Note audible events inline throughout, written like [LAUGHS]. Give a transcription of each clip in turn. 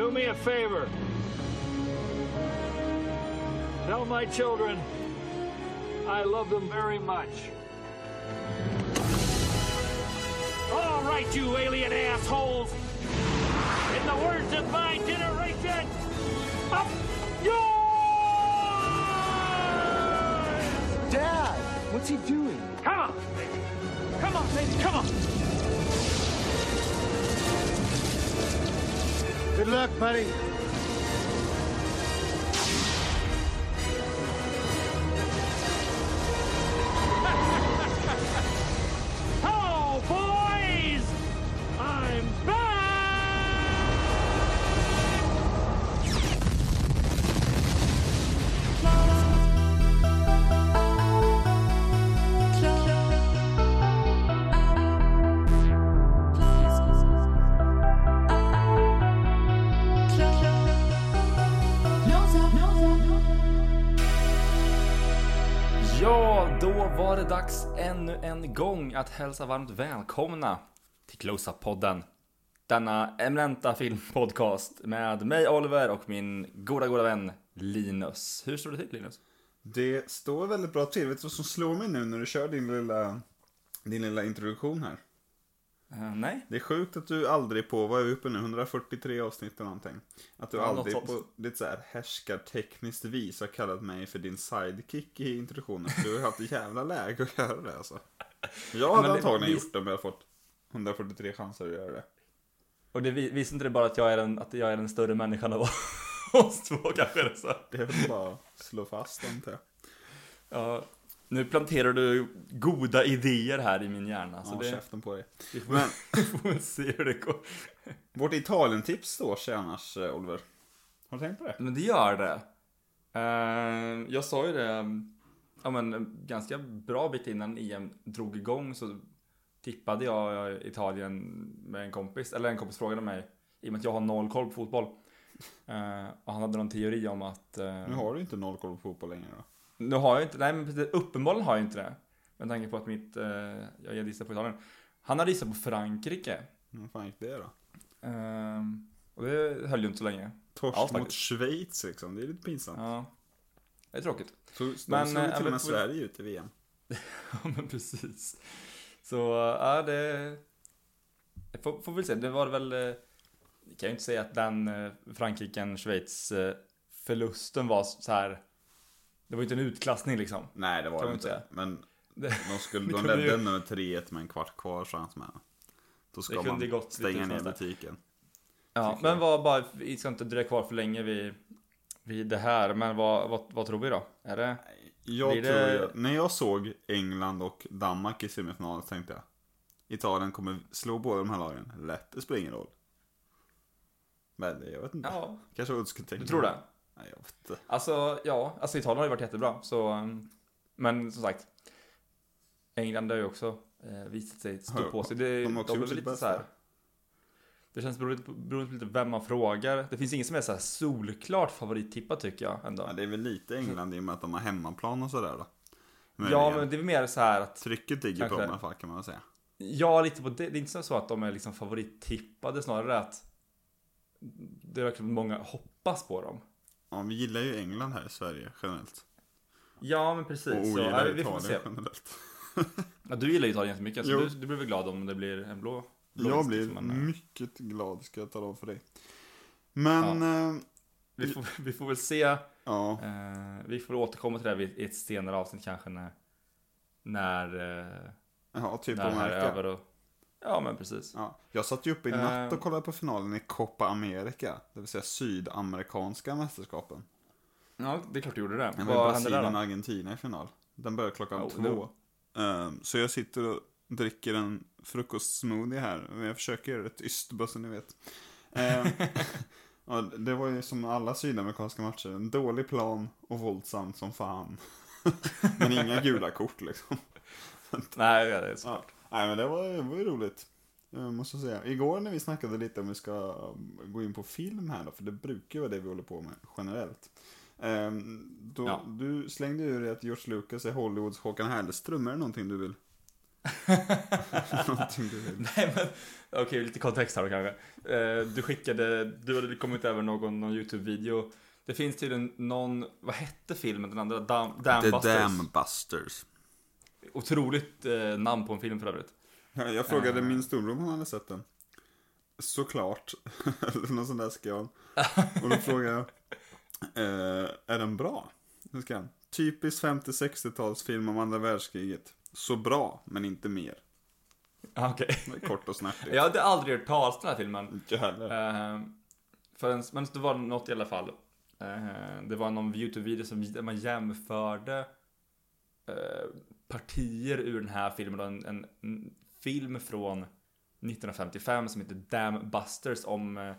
Do me a favor. Tell my children I love them very much. All right, you alien assholes! In the words of my generation, up yours! Dad, what's he doing? Come on, baby. Come on, baby, come on. Good luck, buddy. Dags ännu en gång att hälsa varmt välkomna till Close-Up-podden. Denna eminenta filmpodcast med mig Oliver och min goda, goda vän Linus. Hur står det till Linus? Det står väldigt bra till. Vet du vad som slår mig nu när du kör din lilla, din lilla introduktion här? Eh, nej? Det är sjukt att du aldrig på, vad är vi uppe nu, 143 avsnitt eller någonting. Att du Ja, aldrig på lite så här härskartekniskt vis har kallat mig för din sidekick i introduktionen. För du har haft jävla läge att göra det alltså. Jag hade det- antagligen visst- gjort det om jag fått 143 chanser att göra det. Och det vi- visar inte det bara att jag är den, att jag är den större människan av [LAUGHS] oss två kanske? det Så. Det är väl bara att slå fast antar jag. Ja, nu planterar du goda idéer här i min hjärna. Så Ja, det, käften på dig. vi får, Men- [LAUGHS] vi får se hur det går. Vårt Italien-tips står sig annars, eh, Oliver. Har du tänkt på det? Men det gör det. Eh, jag sa ju det, ja men en ganska bra bit innan EM drog igång så tippade jag Italien med en kompis, eller en kompis frågade mig, i och med att jag har noll koll på fotboll. Eh, och han hade någon teori om att... eh, Nu har du inte noll koll på fotboll längre då. Nu har jag inte, nej men uppenbarligen har jag inte det. Med tanke på att mitt, eh, jag gissar på Italien. Han hade gissat på Frankrike. Hur fan gick det då? Eh, och det höll ju inte så länge. Torsk Ja, mot faktiskt. Schweiz liksom, det är lite pinsamt. Ja. Det är tråkigt. Så de Men, slog eh, till och med Sverige ut i VM. [LAUGHS] Ja men precis. Så ja det... jag Får, får vi se, det var väl... eh, Vi kan ju inte säga att den eh, Frankrike-Schweiz förlusten var så här. Det var ju inte en utklassning liksom. Nej, det var det inte. säga. Men de, skulle, [LAUGHS] de ledde ju- med 3-1 med en kvart kvar chans med. Då ska Det kunde man gått stänga ner butiken. ja, men jag. var bara, vi ska inte dröja kvar för länge vid, vid det här. Men vad, vad, vad tror vi då? Är det? Jag tror det- ju, när jag såg England och Danmark i semifinalen tänkte jag Italien kommer slå båda de här lagen. Lätt, det spelar ingen roll. Men jag vet inte. Ja, Kanske jag tänka. du tror det? Nej, jag vet inte. Alltså, ja, alltså Italien har ju varit jättebra. Så, um, men som sagt, England har ju också eh, visat sig stå på sig. Det, de de, har också är gjort sitt lite så bästa. här. Det känns beroende på, beroende på lite vem man frågar. Det finns ingen som är så här solklart favorittippat tycker jag ändå. Ja, det är väl lite England i och med att de har hemmaplan och sådär då. Men ja, men det är väl mer så här att, Trycket ligger på Kanske. dem i alla fall kan man väl säga. ja lite på det. Det är inte så att de är liksom favorittippade, snarare att det är verkligen många hoppas på dem. Ja, vi gillar ju England här i Sverige generellt. Ja, men precis. Och så, ogillar ja, vi får se. Italien generellt. [LAUGHS] Ja, du gillar Italien så mycket, så Jo. du, du blir väl glad om det blir en blå, blå Jag blir liksom, men, eh, mycket glad ska jag tala om för dig. Men, ja. Vi får, vi får väl se. ja. Eh, vi får återkomma till det här vid- i ett senare avsnitt kanske när, när, eh, Ja, typ när Amerika. över. Och, ja, men precis. Ja. Jag satt ju uppe i natt Eh. och kollade på finalen i Copa America. Det vill säga sydamerikanska mästerskapen. Ja, det är klart du gjorde det. Det var Vad Brasilien och Argentina i final. Den börjar klockan Oh, två. Ehm, så jag sitter och dricker en frukostsmoothie här. Och jag försöker göra det tyst, bara så ni vet. [LAUGHS] Ja, det var ju som alla sydamerikanska matcher. En dålig plan och våldsamt som fan. [LAUGHS] men inga gula kort liksom. [LAUGHS] Nej, det är så. Ja. Nej men det var, det var ju roligt. Jag måste säga. Igår när vi snackade lite om vi ska um, gå in på film här då, för det brukar ju vara det vi håller på med generellt. Ehm, då, Ja. Du slängde ur dig att George Lucas är Hollywoods Håkan Hellström. Är det någonting du vill [LAUGHS] Någonting du vill. Nej men, okej lite kontext här då kanske. Eh, du skickade, du hade kommit över någon, någon YouTube-video. Det finns tydligen någon, vad hette filmen den andra? Dam, Dam The Busters. Otroligt eh, namn på en film för övrigt. Ja, [LAUGHS] Jag frågade Eh. min storbror om han hade sett den. Såklart. Eller [LAUGHS] någon sån där skål. Och då frågade jag. Eh, är den bra? Ska han. Typisk 50-60-talsfilm om andra världskriget. Så bra, men inte mer. Ah, Okej. Är Kort och snärtigt. [LAUGHS] Jag hade aldrig hört talas om den här filmen. Inte heller. Eh, förrän, men det var något i alla fall. Eh, det var någon YouTube-video som man jämförde eh, partier ur den här filmen. En, en, en film från 1955 som heter Dam Busters om eh,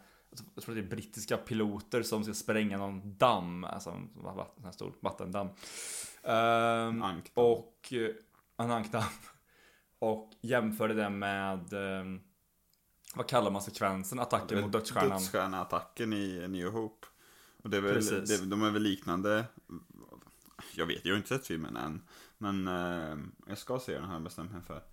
jag tror det är brittiska piloter som ska spränga någon damm, alltså en en stor vattendamm. Ehm, Ankdamm. och eh, en ankdamm. [LAUGHS] Och jämförde det med, eh, vad kallar man sekvensen? Attacken mot dödsstjärnan. Dödsstjärneattacken i New Hope. Och det är väl, det, de är väl liknande. Jag vet, jag har inte sett filmen än. Men eh, jag ska se den, jag bestämt mig för.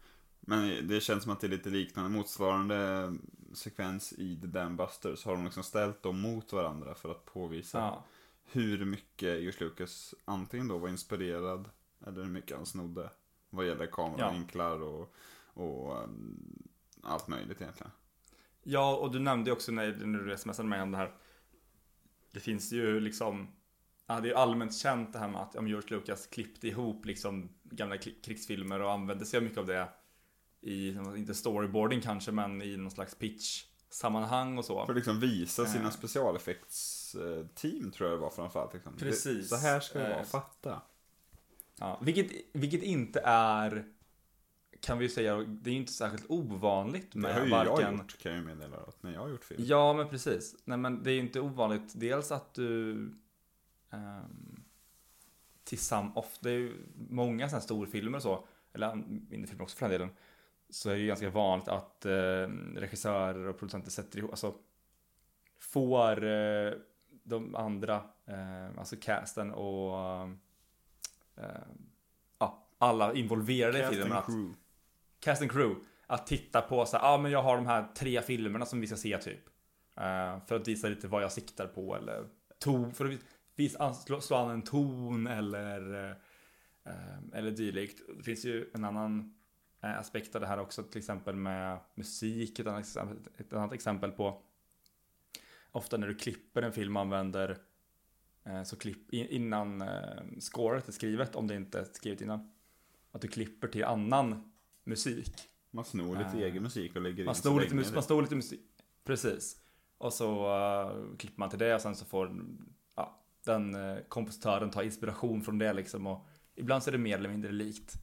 Men det känns som att det är lite liknande. Motsvarande sekvens i The Dam Busters har de liksom ställt dem mot varandra för att påvisa Ja. hur mycket George Lucas antingen då var inspirerad eller hur mycket han snodde. Vad gäller kameravinklar och, och um, allt möjligt egentligen. Ja, och du nämnde ju också när, när du smsade mig om det här. Det finns ju liksom, ja, det är allmänt känt det här med att om George Lucas klippte ihop liksom gamla kri- krigsfilmer och använde sig mycket av det i, inte storyboarding kanske, men i någon slags pitch-sammanhang och så. För att liksom visa sina Eh. specialeffektsteam tror jag det var framförallt. Liksom. Det- Precis. Så här ska det vara, Eh. fatta. Ja, vilket, vilket inte är, kan vi ju säga, det är ju inte särskilt ovanligt Det med har ju varken... jag gjort kan jag ju meddela när jag har gjort film. Ja, men precis. Nej, men det är ju inte ovanligt. Dels att du um, tillsammans, ofta, det är ju många sådana storfilmer och så, eller mindre filmer också för den delen, så är det ju ganska vanligt att eh, regissörer och producenter sätter ihop, alltså får eh, de andra, eh, alltså casten och eh, ja, alla involverade i Cast filmen and att crew. cast and crew att titta på så ja ah, men jag har de här tre filmerna som vi ska se typ. Eh, för att visa lite vad jag siktar på eller ton, för att visa, an- slå, slå an en ton eller eh, eller dylikt. Det finns ju en annan eh, aspekt av det här också, till exempel med musik, ett annat, ett annat exempel på ofta när du klipper en film och använder eh, så klipp in- innan scoret är skrivet, om det inte är skrivet innan. Att du klipper till annan musik. Man snor lite Eh, egen musik och lägger Man in snor lite, man snor lite musik. Precis. Och så uh, klipper man till det och sen så får den uh, kompositören ta inspiration från det liksom. Och ibland så är det mer eller mindre likt.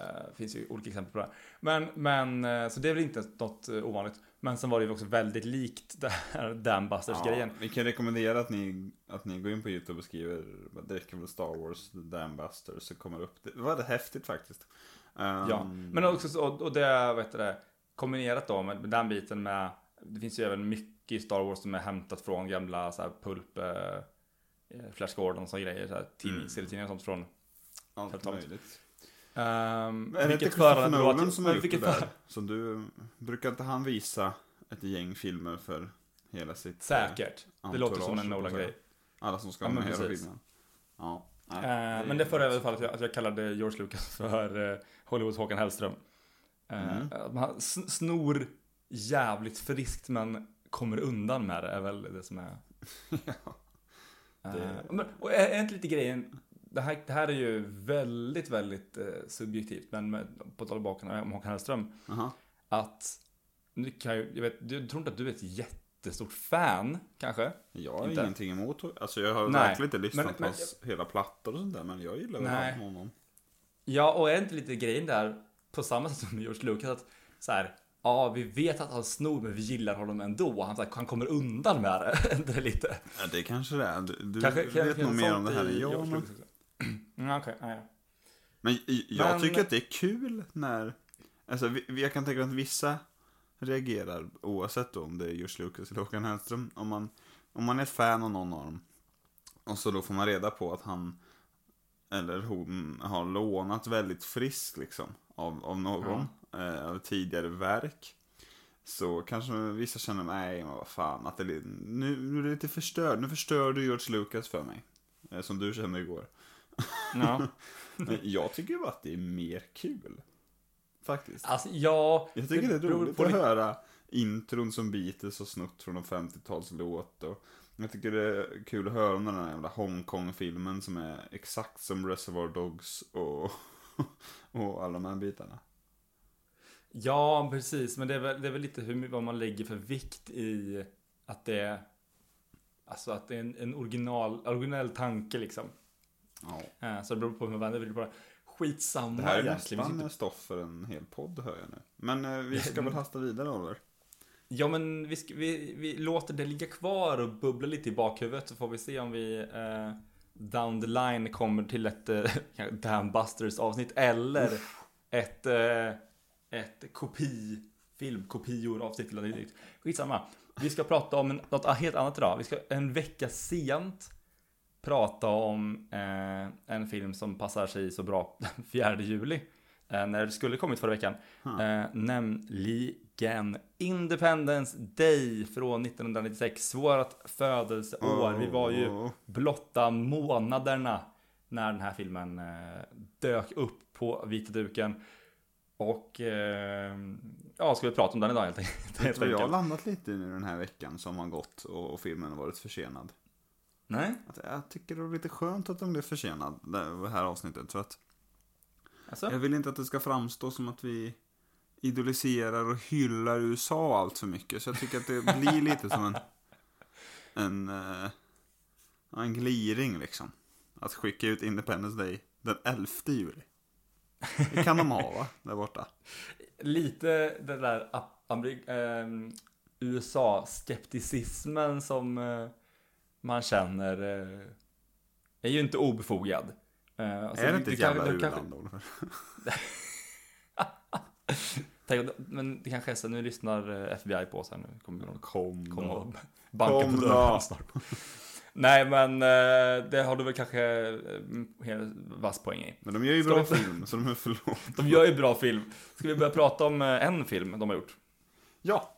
Uh, det finns ju olika exempel på det. Men, men uh, så det är väl inte något uh, ovanligt. Men sen var det ju också väldigt likt [LAUGHS] Dambusters-grejen. Ja, vi kan rekommendera att ni, att ni går in på YouTube och skriver det räcker väl Star Wars Dambusters så kommer det upp. Det var det häftigt faktiskt. Um, Ja, men också så, och det, vad heter det, kombinerat då med, med den biten med, det finns ju även mycket i Star Wars som är hämtat från gamla så här pulp, eh, eh, Flash Gordon och grejer, så här, tidning, Mm. serietidningar och sånt från. allt möjligt. Um, är det inte Christopher Nolan som har gjort det där? Som du, brukar inte han visa ett gäng filmer för hela sitt... eh, Säkert. Det låter som en Nolan-grej. Alla som ska Ja, med hela filmen. Ja. nej, Eh, det- men det förra i alla fall att jag, att jag kallade George Lucas [LAUGHS] för uh, Hollywoods Håkan Hellström. Uh, Mm. Han snor jävligt friskt men kommer undan med det är väl det som är [LAUGHS] [LAUGHS] Det- Eh, men, och är inte lite grejen, det här, det här är ju väldigt, väldigt eh, subjektivt, men med, på tal tillbaka om Håkan Hellström, Aha. att, nu kan jag, jag, vet, jag tror inte att du är ett jättestort fan, kanske? Jag har Inte? ingenting emot Alltså jag har Nej, verkligen inte lyssnat men- på hans hela plattor och sånt där. Men jag gillar väl honom. Ja, och är inte lite grejen där, på samma sätt som George Lucas, att så här, ja, vi vet att han snor, men vi gillar honom ändå. Han, här, han kommer undan med det. [LAUGHS] det lite. Ja, det kanske det är. Du, du Kanske, vet nog mer om det här än jag. Men. Mm, okej, ja, ja. men jag Men- tycker att det är kul när... Alltså vi- jag kan tänka mig att vissa reagerar oavsett om det är George Lucas eller Håkan Hellström. Om man, om man är fan av någon av dem. Och så då får man reda på att han eller hon har lånat väldigt friskt liksom av, av någon, eh, av tidigare verk. Så kanske vissa känner, nej men vad fan, att det, är nu, nu är det lite förstörd, nu förstör du George Lucas för mig. Eh, som du kände igår. Ja. [LAUGHS] Men jag tycker bara att det är mer kul. Faktiskt. Alltså, ja. Jag tycker det är beror roligt på att det- höra intron som Beatles har snott från en 50-talslåt. Och jag tycker det är kul att höra om den här jävla Hongkong-filmen som är exakt som Reservoir Dogs och, [LAUGHS] och alla de här bitarna. Ja, precis. Men det är väl, det är väl lite hur, vad man lägger för vikt i att det är Alltså att det är en, en original, originell tanke liksom. Ja. Eh, Så det beror på hur man vänder på det. Skitsamma Det här är egentligen. Nästan inte- stoff för en hel podd hör jag nu. Men eh, vi ska [LAUGHS] väl hasta vidare Oliver? Ja, men vi, ska, vi, vi låter det ligga kvar och bubbla lite i bakhuvudet så får vi se om vi eh, down the line kommer till ett eh, [LAUGHS] Dambusters avsnitt eller ett, eh, ett kopi, filmkopior avsnitt eller dylikt. Skitsamma. Vi ska prata om något helt annat idag. Vi ska en vecka sent prata om eh, en film som passar sig så bra [LAUGHS] den 4 juli. Eh, när det skulle kommit förra veckan. Eh, nämligen Independence Day från 1996. Vårt födelseår. Vi var ju Åh. blotta månaderna när den här filmen eh, dök upp på vita duken. Och eh, ja, ska vi prata om den idag helt enkelt. Vet du vad [LAUGHS] jag har landat lite i nu den här veckan som har gått och, och filmen har varit försenad? Nej, Att jag tycker det är lite skönt att den blev försenad, det här avsnittet. För att alltså. jag vill inte att det ska framstå som att vi idoliserar och hyllar USA allt för mycket. Så jag tycker att det blir lite som en, [LAUGHS] en, eh, en gliring liksom. Att skicka ut Independence Day den 11 juli. Det kan de ha va, där borta. Lite den där ehm, USA-skepticismen som eh, man känner eh, är ju inte obefogad. Eh, alltså, är det inte ett jävla u-land? [LAUGHS] Tänk, Men det kanske är så, nu lyssnar eh, FBI på oss här nu. Kommer de Kom komma då. och banka Kom på dörren snart. Nej men eh, det har du väl kanske eh, helt vass poäng i. Men de gör ju Ska bra film, så de är förlåt. De gör ju bra film. Ska vi börja prata om eh, en film de har gjort? Ja.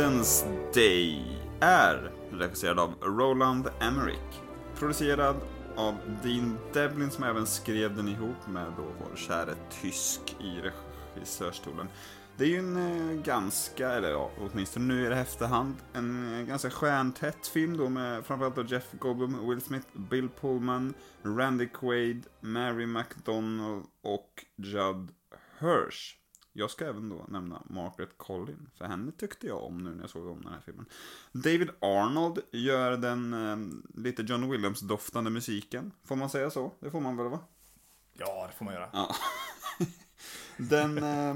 Independence Day är regisserad av Roland Emmerich. Producerad av Dean Devlin som även skrev den ihop med då vår käre tysk i regissörstolen. Det är ju en eh, ganska, eller ja, åtminstone nu i det efterhand, en eh, ganska stjärntätt film då med framförallt då Jeff Goldblum, Will Smith, Bill Pullman, Randy Quaid, Mary McDonald och Judd Hirsch. Jag ska även då nämna Margaret Collin, för henne tyckte jag om nu när jag såg om den här filmen. David Arnold gör den eh, lite John Williams-doftande musiken. Får man säga så? Det får man väl va? Ja, det får man göra. Ja. [LAUGHS] Den eh,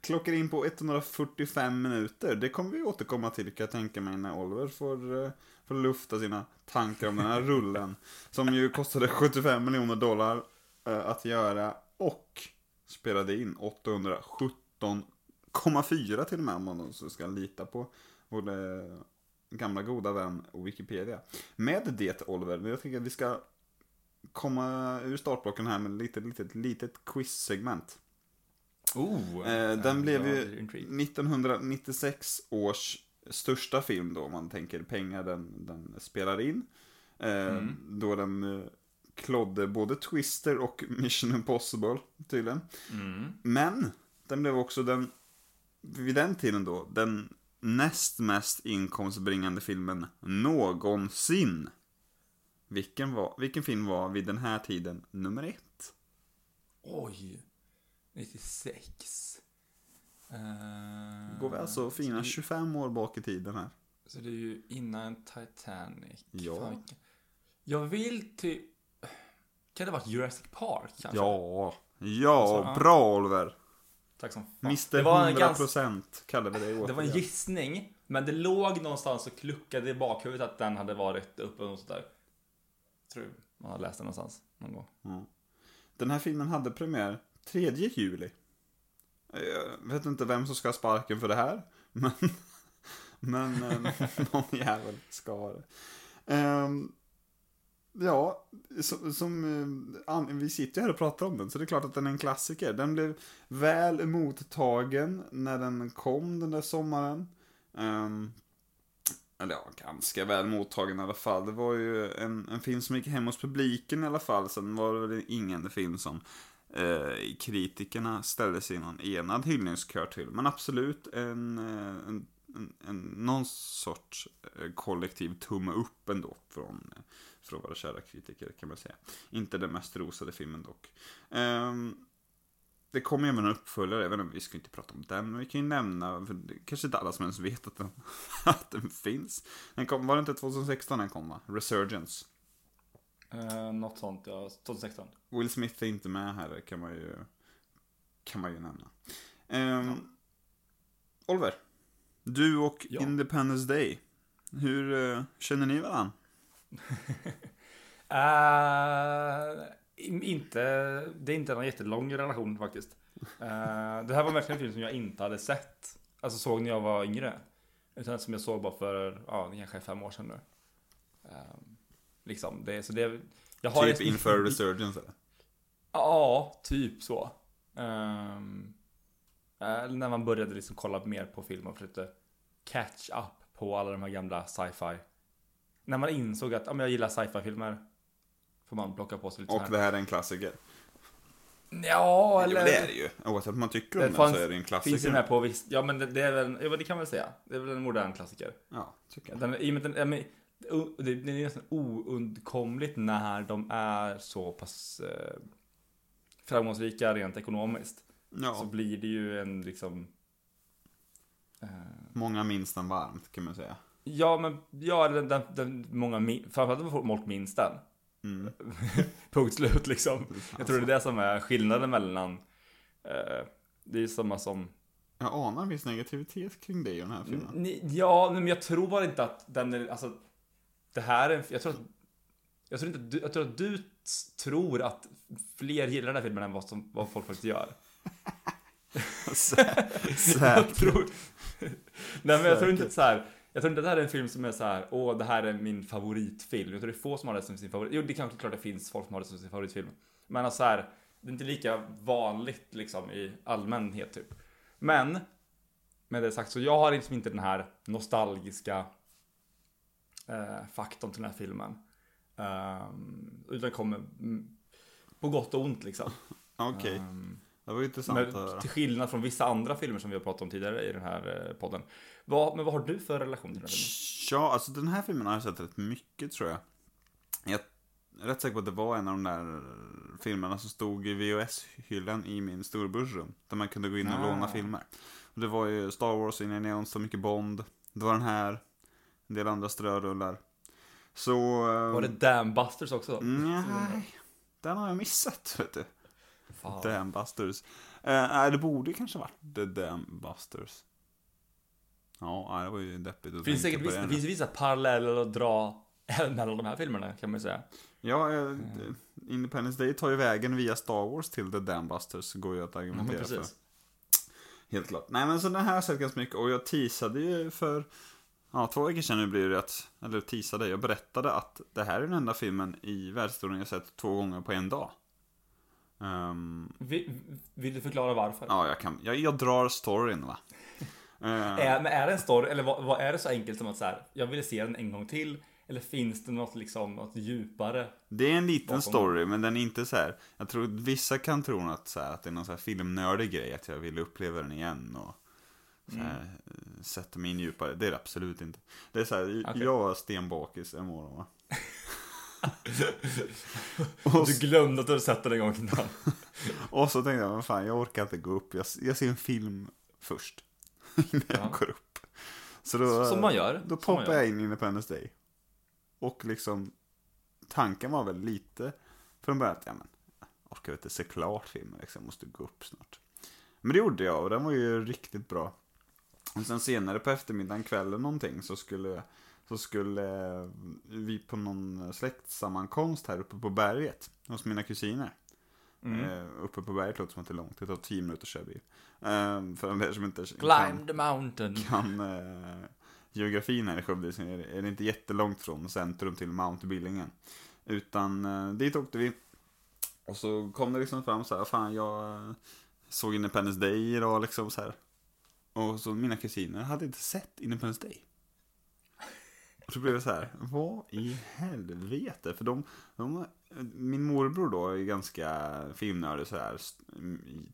klockar in på 145 minuter. Det kommer vi återkomma till kan jag tänka mig när Oliver får, eh, får lufta sina tankar om den här rullen. Som ju kostade 75 miljoner dollar eh, att göra och spelade in 817,4 till och med om man så ska lita på vår eh, gamla goda vän Wikipedia. Med det Oliver, jag tänker att vi ska komma ur startblocken här med ett litet, litet, litet quiz-segment. Oh, Eh, den blev ju blir intrigued. 1996 års största film då, om man tänker pengar den, den spelar in. Eh, Mm. Då den klodde både Twister och Mission Impossible, tydligen. Mm. Men, den blev också den, vid den tiden då, den näst mest inkomstbringande filmen någonsin. Vilken, var, vilken film var vid den här tiden nummer ett? Oj. 96. Uh, Går vi alltså fina 25 år bak i tiden här? Så det är ju innan Titanic. Ja. Fan, Jag vill till... Kan det ha varit Jurassic Park kanske? Ja, ja, Alltså, ja. bra Oliver. Tack som fan. Mr Det var en 100% kallar vi dig Det var en återigen. gissning, men det låg någonstans och kluckade i bakhuvudet att den hade varit uppe och sånt där. Tror man har läst det någonstans någon gång. Den här filmen hade premiär 3 juli. Jag vet inte vem som ska ha sparken för det här. Men, [LAUGHS] men eh, [LAUGHS] någon jävel ska ha det. Ehm, ja, som, som an- vi sitter ju här och pratar om den, så det är klart att den är en klassiker. Den blev väl mottagen när den kom den där sommaren. Um, eller ja, ganska väl mottagen i alla fall. Det var ju en, en film som gick hem hos publiken i alla fall. Sen var det väl ingen film som eh, kritikerna ställde sig i någon enad hyllningskör till. Men absolut en, eh, en, en, en, någon sorts eh, kollektiv tumme upp ändå från, eh, från våra kära kritiker kan man säga. Inte den mest rosade filmen dock. Ehm, det kommer även en uppföljare, vet inte, vi ska inte prata om den, men vi kan ju nämna, för kanske inte alla som ens vet att den, [LAUGHS] att den finns. Den kom, var det inte 2016 den kom va? Resurgence. Eh, något sånt, ja. 2016. Will Smith är inte med här, kan man ju, kan man ju nämna. Ehm, Oliver, du och Ja. Independence Day, hur eh, känner ni varandra? [LAUGHS] In- inte, det är inte en jättelång relation faktiskt. Eh, det här var verkligen en film som jag inte hade sett. Alltså såg när jag var yngre. Utan som jag såg bara för, ja, kanske fem år sedan nu. Eh, liksom, det, så det, jag har Typ inför Resurgence eller? Ja, typ så. Eh, när man började liksom kolla mer på film och försökte catch up på alla de här gamla sci-fi. När man insåg att om jag gillar sci-fi-filmer får man plocka på sig lite Och så det här. här är en klassiker. Ja, Jo, eller... det är det ju. Oavsett om man tycker om den så är det en klassiker. Finns ju med på visst. Ja, men det, det är väl, ja, det kan man väl säga. Det är väl en modern klassiker. Ja, tycker jag. Den, i och med den, ja, men, det, är nästan oundkomligt när de är så pass eh, framgångsrika rent ekonomiskt. Så Ja, blir det ju en liksom... Eh, många minns den varmt kan man säga. Ja, men ja, den, den, den många framförallt folk minns den. Mm. [LAUGHS] Punkt slut liksom. Jag tror det är det som är skillnaden mellan... Eh, det är samma som... Jag anar en viss negativitet kring dig i den här filmen. Ja, men jag tror bara inte att den är, alltså... Det här är en, jag tror att... Jag tror, inte, att du, jag tror att du tror att fler gillar den här filmen än vad, som, vad folk faktiskt gör. [LAUGHS] [LAUGHS] Jag Säkert. tror... Nej men jag tror inte att så här. Jag tror inte det här är en film som är så här, åh det här är min favoritfilm. Jag tror det är få som har det som sin favorit. Jo, det kanske klart det finns folk som har det som sin favoritfilm. Men alltså så här, det är inte lika vanligt liksom i allmänhet typ. Men, med det sagt så jag har liksom inte den här nostalgiska eh, faktorn till den här filmen. Um, utan kommer mm, på gott och ont liksom. [LAUGHS] Okej, Ehm, det var intressant men, att höra. till skillnad från vissa andra filmer som vi har pratat om tidigare i den här eh, podden. Vad, men vad har du för relation till den här filmen? Ja, alltså den här filmen har jag sett rätt mycket tror jag. Jag är rätt säker på att det var en av de där filmerna som stod i VHS-hyllan i min storebrors Där man kunde gå in och Ah. låna filmer. Och det var ju Star Wars, Indiana Jones, så mycket Bond. Det var den här, en del andra strörullar. Så... Var det Damn Busters också? Nej, den har jag missat, vet du. Fan. Damn Busters. Eh, nej, det borde kanske varit The Damn Busters. Ja, det var ju deppigt att Finns tänka säkert på vissa, det det nu. finns vissa paralleller att dra mellan de här filmerna kan man ju säga. Ja, eh, Independence Day tar ju vägen via Star Wars till The Damn Busters, går ju att Ja, men argumentera för. precis. Helt klart. Nej, men så den här har jag sett ganska mycket och jag teasade ju för Ja, två veckor sedan nu blir det att, eller teasade, jag berättade att det här är den enda filmen i världshistorien jag sett två gånger på en dag. Ehm, Vill, vill du förklara varför? ja, jag kan, jag, jag drar storyn va. Eh, Är, men är det en story, eller vad, vad är det så enkelt som att så här, jag vill se den en gång till? Eller finns det något liksom, något djupare? Det är en liten story, men den är inte så här. Jag tror vissa kan tro att, så här, att det är någon så här filmnördig grej, att jag vill uppleva den igen och så här, Mm. sätta mig in djupare. Det är det absolut inte. Det är så här, Okej. jag var stenbakis en morgon va. [LAUGHS] Du glömde att du hade sett den en gång innan. Och så tänkte jag, men fan jag orkar inte gå upp, jag, jag ser en film först. [LAUGHS] Innan Ja. jag går upp. Så då, Som man gör. Då gör. jag in i Independence Day. Och liksom, tanken var väl lite från början att, ja men, jag orkar inte se klart filmen liksom, jag måste gå upp snart. Men det gjorde jag och den var ju riktigt bra. Och sen senare på eftermiddagen, kvällen någonting, så skulle, så skulle eh, vi på någon släktsammankomst här uppe på berget, hos mina kusiner. Mm. Eh, uppe på berget låter som att det är långt, det tar tio minuter att köra bil. Eh, för de som inte Climb the mountain. kan eh, geografin här i Skövde så är det, inte jättelångt från centrum till Mount Billingen. Utan eh, dit åkte vi. Och så kom det liksom fram så här, fan jag såg Independence Day idag liksom så här. Och så mina kusiner hade inte sett Independence Day. Och så blev det så här, vad i helvete? För de, de min morbror då är ganska filmnördig så här.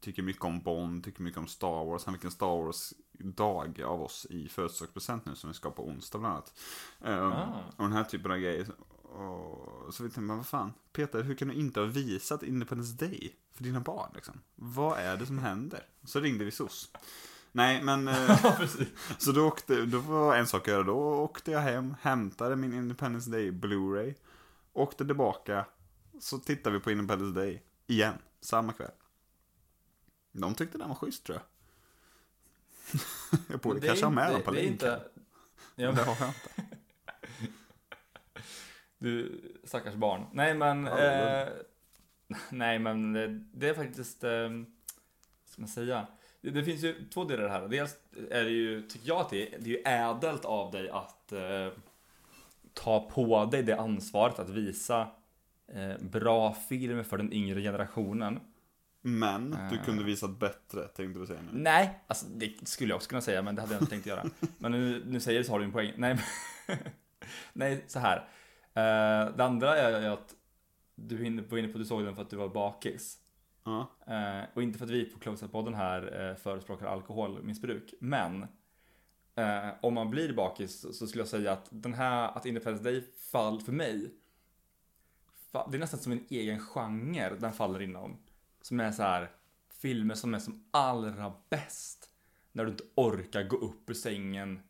Tycker mycket om Bond, tycker mycket om Star Wars. Han fick en Star Wars-dag av oss i födelsedagspresent nu som vi ska på onsdag bland annat. Um, Ah. Och den här typen av grejer. Och så vi tänkte, men vad fan, Peter, hur kan du inte ha visat Independence Day för dina barn liksom? Vad är det som händer? Så ringde vi SOS. Nej, men... [LAUGHS] eh, så då åkte, då var en sak att göra. Då åkte jag hem, hämtade min Independence Day Blu-ray. Åkte tillbaka, så tittade vi på Independence Day igen, samma kväll. De tyckte den var schysst tror jag. jag borde Det kanske ha med dem på det länken. inte- Ja, Det men, har jag inte. [LAUGHS] du stackars barn. Nej men, Ja, eh, [LAUGHS] nej men det, det är faktiskt, eh, vad ska man säga? Det, finns ju två delar här. Dels är det ju, tycker jag att det är, det är ju ädelt av dig att eh, ta på dig det ansvaret att visa eh, bra film för den yngre generationen. Men du Eh. kunde visat bättre, tänkte du säga nu. Nej, alltså det skulle jag också kunna säga, men det hade jag inte tänkt göra. [LAUGHS] Men nu, nu säger du så har du en poäng. Nej, men, [LAUGHS] nej så här. Eh, det andra är att du var inne på att du såg den för att du var bakis. Ja. Eh, och inte för att vi på Close-Up-podden här eh, förespråkar alkoholmissbruk. Men eh, om man blir bakis så, så skulle jag säga att den här, att Independence Day fall för mig. Fa, det är nästan som en egen genre den faller inom. Som är så här filmer som är som allra bäst. När du inte orkar gå upp ur sängen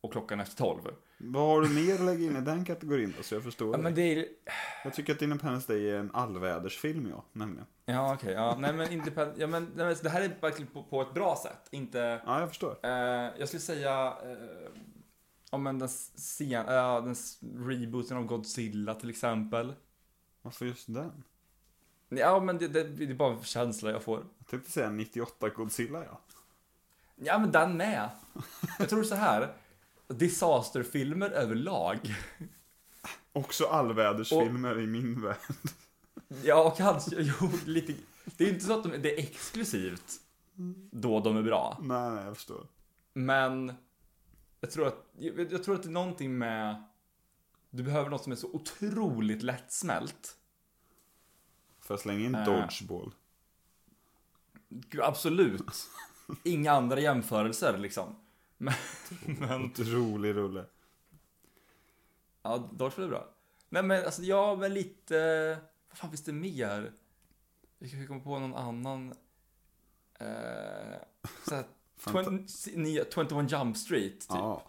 och klockan är efter tolv. Vad har du mer att lägga in i den kategorin då, så jag förstår Ja det. men det är Jag tycker att Independence Day är en allvädersfilm, ja, nämligen. Ja okej, ja nej men Independence, ja men nej, men det här är verkligen på, på ett bra sätt. Inte Ja, jag förstår. Eh, jag skulle säga eh, om men den, sen, uh, den rebooten av Godzilla till exempel. Varför just den? Ja men det, det, det är bara en känsla jag får. Jag tänkte säga 98 Godzilla, ja. Ja men den med. Jag tror så här. Disasterfilmer överlag. Också allvädersfilmer i min värld. Ja kanske, jo lite. Det är inte så att de, det är exklusivt då de är bra. Nej, nej, jag förstår. Men jag tror att, jag, jag tror att det är någonting med du behöver något som är så otroligt lättsmält. Får jag slänga in Äh. Dodgeball? Absolut. Inga andra jämförelser liksom. Men, men Otrolig rulle. ja, Dodgeball är bra. Nej men alltså, ja men lite, vad fan finns det mer? Vi kan komma på någon annan. Eh, såhär, Fanta- 20, nya 21 Jump Street typ. Ja,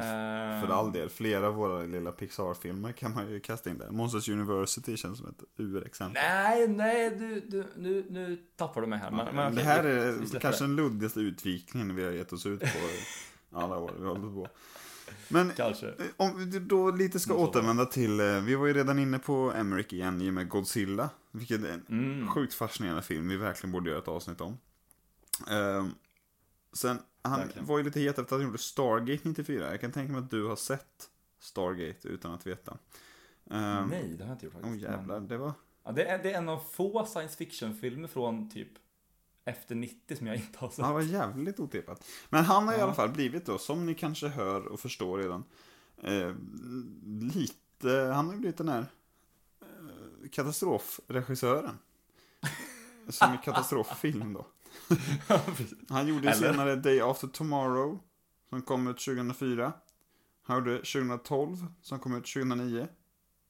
för all del. Flera av våra lilla Pixar-filmer kan man ju kasta in där. Monsters University känns som ett urexempel. Nej, nej, du, du, nu, nu tappar du mig här. Men, men det här vi- vi är kanske den luddigaste utvikningen vi har gett oss ut på [LAUGHS] alla år vi hållit på. Men Kanske. om vi då lite ska återvända till, eh, vi var ju redan inne på Emmerich igen i och med Godzilla. Vilket är en Mm. sjukt fascinerande film vi verkligen borde göra ett avsnitt om. Ehm, sen, han Verkligen. var ju lite het efter att han gjorde Stargate 94. Jag kan tänka mig att du har sett Stargate utan att veta. Ehm, Nej, det har jag inte gjort Åh faktiskt. jävlar, det var... Ja, det, är, det är en av få science fiction-filmer från typ efter 90 som jag inte har sett. Han var jävligt otippat. Men han har i Ja. alla fall blivit då, som ni kanske hör och förstår redan, eh, lite, han har ju blivit den här eh, katastrofregissören. Som i katastroffilm då. Han gjorde Eller? senare Day After Tomorrow, som kom ut 2004. Han gjorde 2012, som kom ut 2009.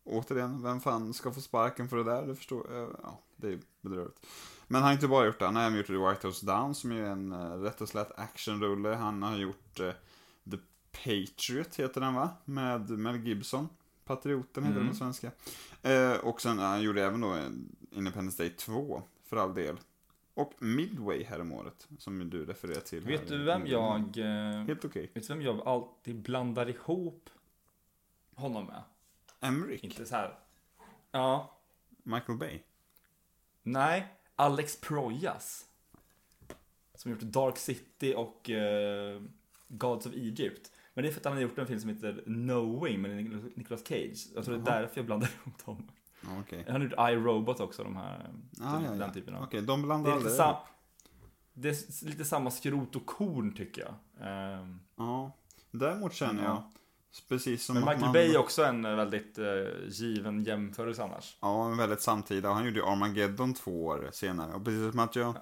Återigen, vem fan ska få sparken för det där? Det förstår jag. Ja, det är bedrövligt. Men han har inte bara gjort det, han har även gjort The White House Down, som är en uh, rätt och slätt actionrulle. Han har gjort eh, Patriot heter den va? Med Mel Gibson. Patrioten heter den Mm. på svenska. Eh, och sen, han gjorde även då en Independence Day 2, för all del. Och Midway häromåret, som du refererar till. Vet du vem jag... eh, Helt okej. Vet du vem jag alltid blandar ihop honom med? Emmerich, Inte så här. Ja. Michael Bay. Nej. Alex Proyas. Som gjort Dark City och eh, Gods of Egypt. Men det är för att han har gjort en film som heter Knowing med Nic- Nicolas Cage. Jag tror det är därför jag blandar [LAUGHS] ihop dem. Ja, Okej. Han har gjort iRobot också, de här. Ah, den, ja, ja. den typen av. Okej, de Det blandar är, lite aldrig. sam- det är lite samma skrot och korn tycker jag. Ehm, Ja. Däremot känner Ja. jag, precis som Men Michael man... Bay är också en eh, väldigt eh, given jämförelse annars. Ja, men väldigt samtida. Han gjorde ju Armageddon två år senare. Och precis som att jag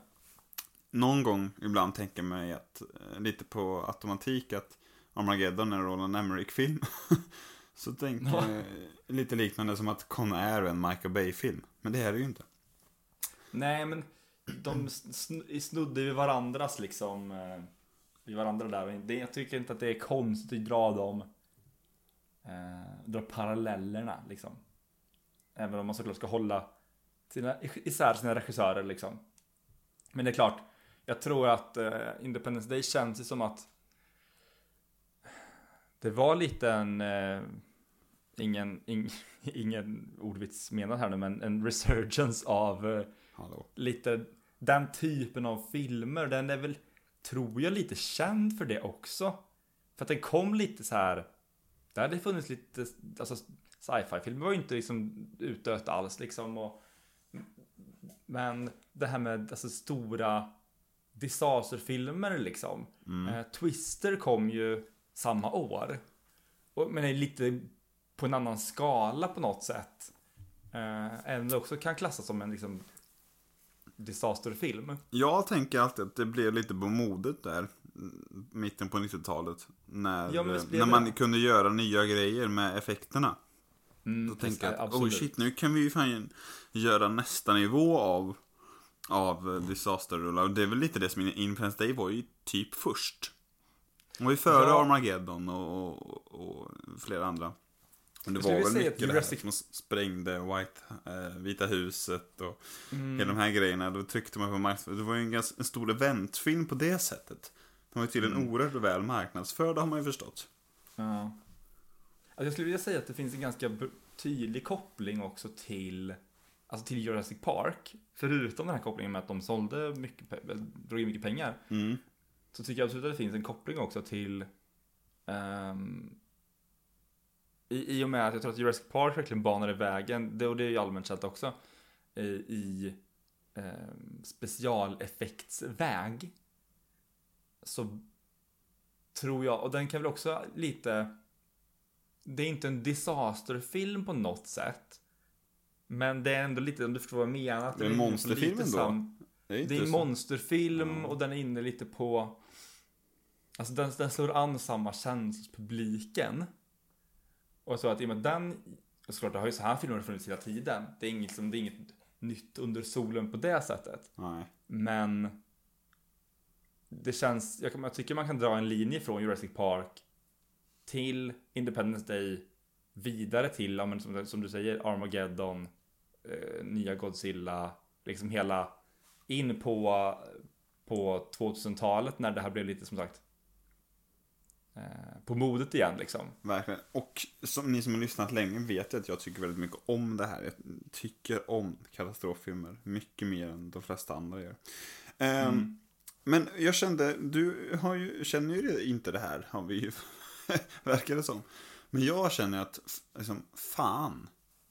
någon gång ibland tänker mig att, eh, lite på automatik att Armageddon är en Roland Emmerich-film. [LAUGHS] Så tänker Ja. jag lite liknande som att Con Air är en Michael Bay-film. Men det är det ju inte. Nej, men de sn- snuddar vid varandras liksom. eh, Vid varandra där. Jag tycker inte att det är konstigt att dra dem. Eh, dra parallellerna liksom. Även om man såklart ska hålla sina, isär sina regissörer liksom. Men det är klart. Jag tror att eh, Independence Day känns ju som att det var lite en eh, ingen, ing, [LAUGHS] ingen ordvits menad här nu, men en resurgence av eh, Hallå. lite den typen av filmer. Den är väl, tror jag, lite känd för det också. För att den kom lite så här. Det hade funnits lite, alltså sci-fi filmer var ju inte liksom utdött alls liksom. Och, men det här med alltså stora disasterfilmer liksom. Eh, Twister kom ju samma år. Och, men är lite på en annan skala på något sätt. Eh, även om det också kan klassas som en liksom disasterfilm. Jag tänker alltid att det blev lite på modet där. mm, Mitten på 90-talet. När, Ja, när det. man kunde göra nya grejer med effekterna. Mm, Då tänker jag att, oh shit, nu kan vi ju fan göra nästa nivå av, av eh, disasterrullar. Och det är väl lite det som Independence Day var ju typ först. Var ju före Ja. Armageddon och, och, och flera andra. Men det var väl mycket att det här Jurassic- som sprängde White, eh, Vita huset och Mm. hela de här grejerna. Då tryckte man på marknadsföring. Det var ju en, ganska, en stor eventfilm på det sättet. Den var ju tydligen Mm. oerhört väl marknadsförd, har man ju förstått. Ja. Alltså jag skulle vilja säga att det finns en ganska tydlig koppling också till, alltså till Jurassic Park. Förutom den här kopplingen med att de sålde mycket, drog in mycket pengar. Mm. Så tycker jag absolut att det finns en koppling också till ehm, i, I och med att jag tror att Jurassic Park verkligen banade vägen, det, och det är ju allmänt känt också, i, i ehm, specialeffektsväg. Så tror jag, och den kan väl också lite, det är inte en disasterfilm på något sätt. Men det är ändå lite, om du förstår vad jag menar. att Det är en monsterfilm ändå. sam- Det är, det är en så- monsterfilm och den är inne lite på Alltså den, den slår an samma känsla hos publiken Och så att i och med den och Såklart det har ju så här filmer funnits hela tiden Det är inget, som, det är inget nytt under solen på det sättet Nej. Men Det känns, jag, jag tycker man kan dra en linje från Jurassic Park Till Independence Day Vidare till, ja, men som, som du säger, Armageddon eh, Nya Godzilla Liksom hela In på På 2000-talet när det här blev lite som sagt På modet igen liksom Verkligen. Och som ni som har lyssnat länge vet att jag tycker väldigt mycket om det här. Jag tycker om katastroffilmer mycket mer än de flesta andra gör. Ehm, Mm. Men jag kände, du har ju, känner ju inte det här, har vi ju, [LAUGHS] verkar det som. Men jag känner att, liksom, fan,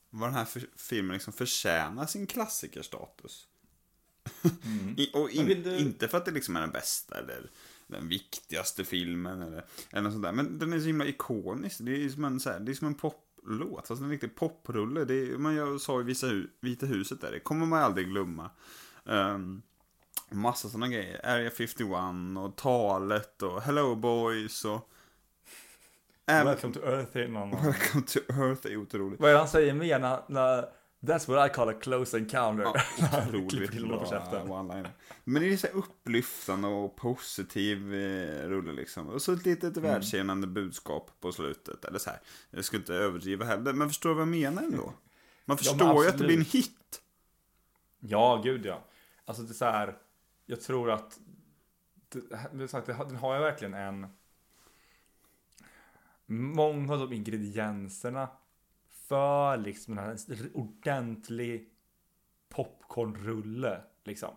vad den här f- filmen liksom förtjänar sin klassikerstatus. [LAUGHS] I, och in, du- inte för att det liksom är den bästa eller den viktigaste filmen eller, eller något sånt där. Men den är så himla ikonisk. Det är som en, så här, det är som en poplåt. Alltså en riktig poprulle. Det är, man jag sa i Visa hu, Vita huset där. Det kommer man aldrig glömma. Um, massa sådana grejer. Area 51 och talet och Hello Boys och... Även, Welcome to Earth är någon Welcome to Earth är otroligt. Vad är det han säger mer när, när That's what I call a close encounter. Ja, [LAUGHS] otroligt bra. Men det är så upplyftande och positiv eh, rulle liksom. Och så ett litet Mm. världskännande budskap på slutet. Eller så här, jag ska inte överdriva heller, men förstår du vad jag menar ändå? Man [LAUGHS] förstår ju att det blir en hit. Ja, gud ja. Alltså det är så här, jag tror att, det, sagt, den har ju verkligen en, många av de ingredienserna för liksom en ordentlig popcornrulle liksom.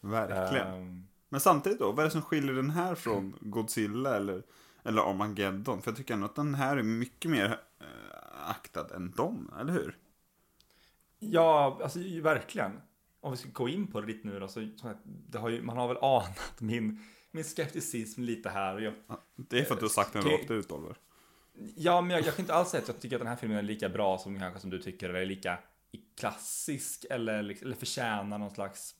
Verkligen. Ehm, Men samtidigt då, vad är det som skiljer den här från Godzilla eller, eller Armageddon? För jag tycker ändå att den här är mycket mer eh, aktad än dem, eller hur? Ja, alltså verkligen. Om vi ska gå in på det lite nu då, så, har ju, man har väl [LAUGHS] anat min, min skepticism lite här. Jag, Det är för att du har sagt den rakt ut, Oliver ja, men jag, jag kan inte alls säga att jag tycker att den här filmen är lika bra som kanske som du tycker, eller lika klassisk, eller, liksom, eller förtjänar någon slags,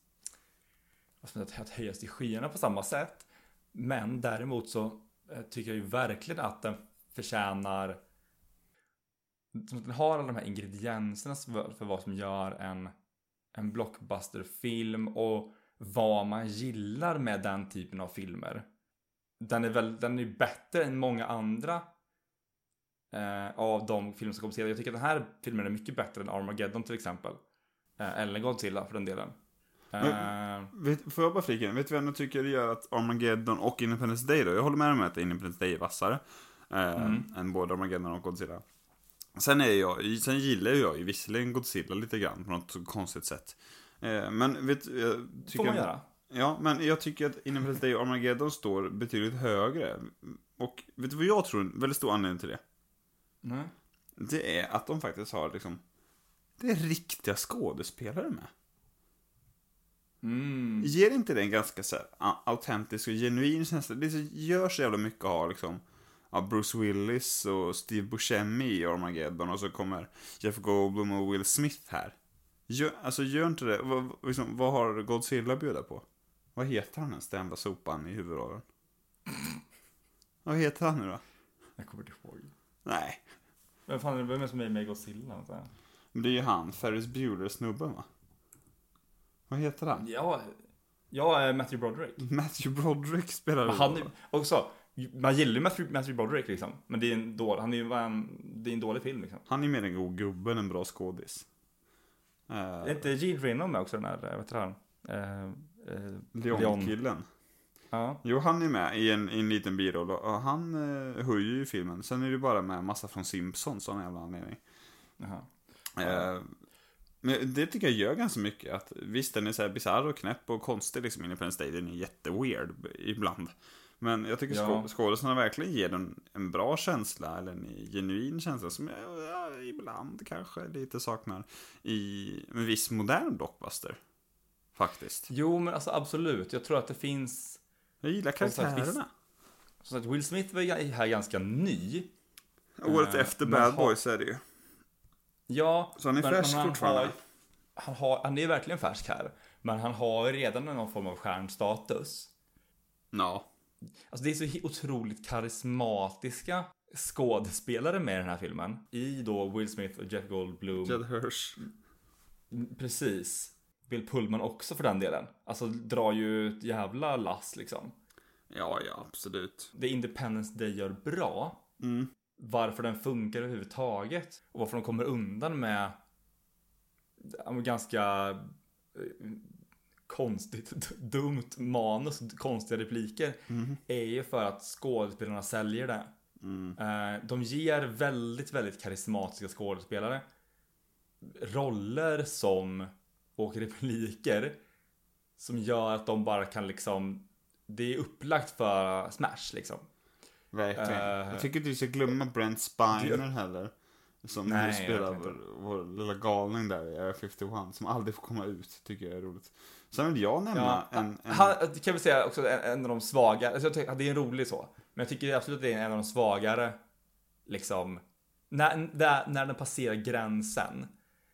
vad säga, att höjas till skyarna på samma sätt. Men däremot så eh, tycker jag ju verkligen att den förtjänar som att den har alla de här ingredienserna för, vad som gör en, en blockbusterfilm och vad man gillar med den typen av filmer. Den är väl, den är ju bättre än många andra eh, av de filmer som kommer senare. Jag tycker att den här filmen är mycket bättre än Armageddon till exempel. Eh, eller Godzilla för den delen. Eh, Vet, får jag bara flika in? Vet du vad jag tycker det gör att Armageddon och Independence Day då? Jag håller med om att Independence Day är vassare. Eh, Mm. Än både Armageddon och Godzilla. Sen, är jag, sen gillar jag ju visserligen Godzilla lite grann på något konstigt sätt. Eh, men vet jag tycker får man göra. Ja, men jag tycker att Independence Day och Armageddon står betydligt högre. Och vet du vad jag tror är en väldigt stor anledning till det? Nej. Det är att de faktiskt har liksom, det är riktiga skådespelare med. Mm. Ger inte det en ganska så här, autentisk och genuin känsla? Det gör så jävla mycket att ha liksom ja, Bruce Willis och Steve Buscemi i Armageddon och så kommer Jeff Goldblum och Will Smith här. Gör, alltså gör inte det, vad, liksom, vad har Godzilla att bjuda på? Vad heter han ens, den jävla sopan i huvudrollen? [LAUGHS] Vad heter han nu då? Jag kommer inte ihåg. Nej, Vem fan är det, vem är som är med i Godzilla? Så här? men det är ju han, Ferris Bueller-snubben va? Vad heter han? Ja, jag är Matthew Broderick. [LAUGHS] Matthew Broderick spelar Men han är, också, man gillar ju Matthew, Matthew Broderick liksom. Men det är en dålig, han är ju en, det är en dålig film liksom. Han är mer en god gubbe än en bra skådis. Är inte Gene Reno med också den här, vad heter han? Eh, eh, Leon-killen. Ja. Jo, han är med i en, i en liten biroll och han uh, höjer ju filmen. Sen är det bara med massa från Simpsons av någon jävla anledning. Jaha. Eh, men det tycker jag gör ganska mycket. Att, visst, den är så här bisarr och knäpp och konstig liksom. Independence Day, den är jätteweird ibland. Men jag tycker Ja. skå- skådespelarna verkligen ger den en bra känsla, eller en genuin känsla som jag ja, ibland kanske lite saknar i en viss modern blockbuster. Faktiskt. Jo, men alltså absolut. Jag tror att det finns, Jag gillar Som sagt, karaktärerna. så att Will Smith var här ganska ny. Året Eh, efter Bad har- Boys är det ju. Ja, Så han är men- färsk men han fortfarande. Har, han, har, han är verkligen färsk här. Men han har redan någon form av stjärnstatus. Ja. Alltså det är så otroligt karismatiska skådespelare med i den här filmen. I då Will Smith och Jeff Goldblum. Jed Hirsch. Precis. Bill Pullman också för den delen. Alltså drar ju ett jävla lass liksom. Ja, ja, absolut. Det Independence Day gör bra. Mm. Varför den funkar överhuvudtaget. Och varför de kommer undan med ganska eh, konstigt, dumt manus, konstiga repliker. Är ju för att skådespelarna säljer det. Mm. Eh, De ger väldigt, väldigt karismatiska skådespelare roller som och repliker som gör att de bara kan liksom det är upplagt för smash liksom. Verkligen. Eh, jag tycker inte vi ska glömma Brent Spiner det- heller. Som Nej, nu spelar vår, vår lilla galning där i Area 51. Som aldrig får komma ut, tycker jag är roligt. Sen vill jag nämna Ja, en... en Han, kan vi säga också en, en av de svaga, alltså jag tycker det är en rolig så. Men jag tycker absolut att det är en av de svagare, liksom, när, när, när den passerar gränsen.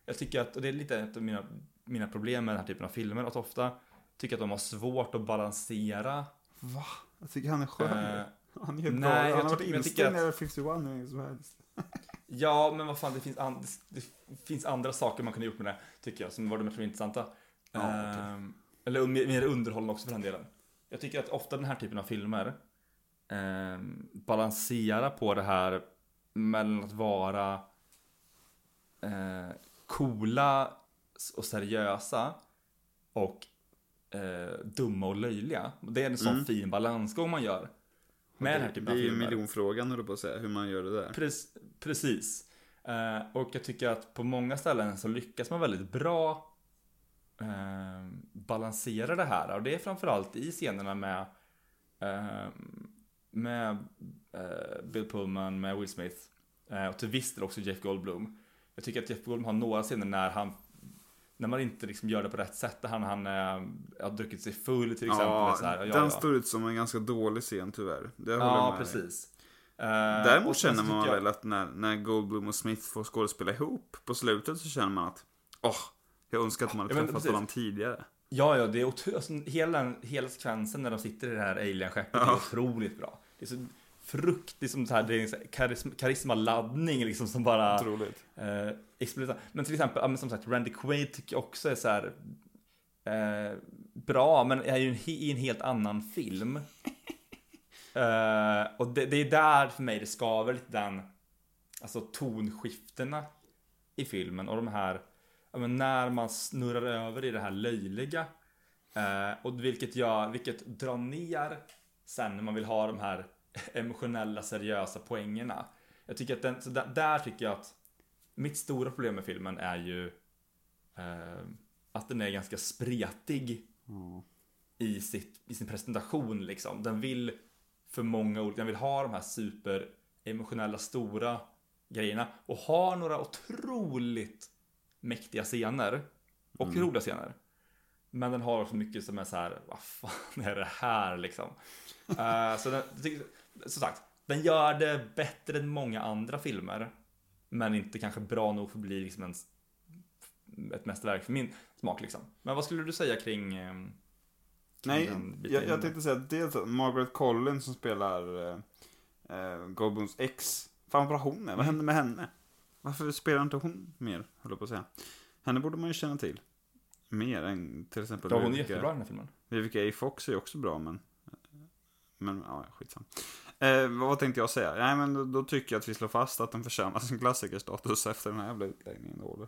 Jag tycker att, och det är lite ett av mina, mina problem med den här typen av filmer, att ofta tycker att de har svårt att balansera. Va? Jag tycker han är skön. Eh, han är nej, bra. jag Han har varit tycker- jag tycker inställd att- i Area 51 hur länge som helst. [LAUGHS] Ja, men vad fan, det finns, an, det, finns andra saker man kunde gjort med det, tycker jag, som var de mer intressanta. Ja. Ehm, eller mer, underhållande också för den delen. Jag tycker att ofta den här typen av filmer ehm, balanserar på det här mellan att vara eh, coola och seriösa och eh, dumma och löjliga. Det är en sån Mm. fin balansgång man gör. Med den här det, typen det är ju miljonfrågan, höll på att säga, hur man gör det där. Prec- precis. Eh, och jag tycker att på många ställen så lyckas man väldigt bra eh, balansera det här. Och det är framförallt i scenerna med, eh, med Bill Pullman, med Will Smith eh, och till viss del också Jeff Goldblum. Jag tycker att Jeff Goldblum har några scener när han när man inte liksom gör det på rätt sätt, där han, han eh, har druckit sig full till exempel. Ja, så här, ja, den ja. står ut som en ganska dålig scen tyvärr. Det håller jag Ja, med dig. precis. Eh, Däremot känner man jag- väl att när, när Goldblum och Smith får skådespela ihop på slutet så känner man att åh, jag önskar att man hade Ja, träffat honom tidigare. Ja, ja, det är otro- alltså, hela, hela sekvensen när de sitter i det här alien-skeppet är Ja. otroligt bra. Det är så frukt, det är som så här, det är en så här karism, karismaladdning liksom som bara Otroligt. eh, exploderar. Men till exempel, som sagt, Randy Quaid tycker jag också är så här eh, bra, men är ju i en helt annan film. [LAUGHS] Eh, och det, det är där för mig det skaver lite den, alltså tonskiftena i filmen och de här, ja, men när man snurrar över i det här löjliga. Eh, och vilket gör, vilket drar ner sen när man vill ha de här emotionella, seriösa poängerna. Jag tycker att den, så där, där tycker jag att mitt stora problem med filmen är ju eh, att den är ganska spretig i, sitt, i sin presentation liksom. Den vill för många olika, den vill ha de här super emotionella stora grejerna och har några otroligt mäktiga scener och roliga scener. Men den har också mycket som är så här, vad fan är det här liksom? Eh, så den, som sagt, den gör det bättre än många andra filmer. Men inte kanske bra nog för att bli liksom en, ett mästerverk för min smak liksom. Men vad skulle du säga kring... ehm, Nej, den biten jag, jag tänkte säga dels att Margaret Collins som spelar eh, eh, Goldblums ex. Fan vad bra hon är. Vad hände med henne? Varför spelar inte hon mer, höll jag på att säga. Henne borde man ju känna till. Mer än till exempel Ja, hon är Vivica- jättebra i den här filmen. Vivica A. Fox är också bra, men... Men, ja, skitsam. Eh, vad tänkte jag säga? Nej, men då, då tycker jag att vi slår fast att den förtjänar sin klassikerstatus [LAUGHS] efter den här jävla utläggningen. Då.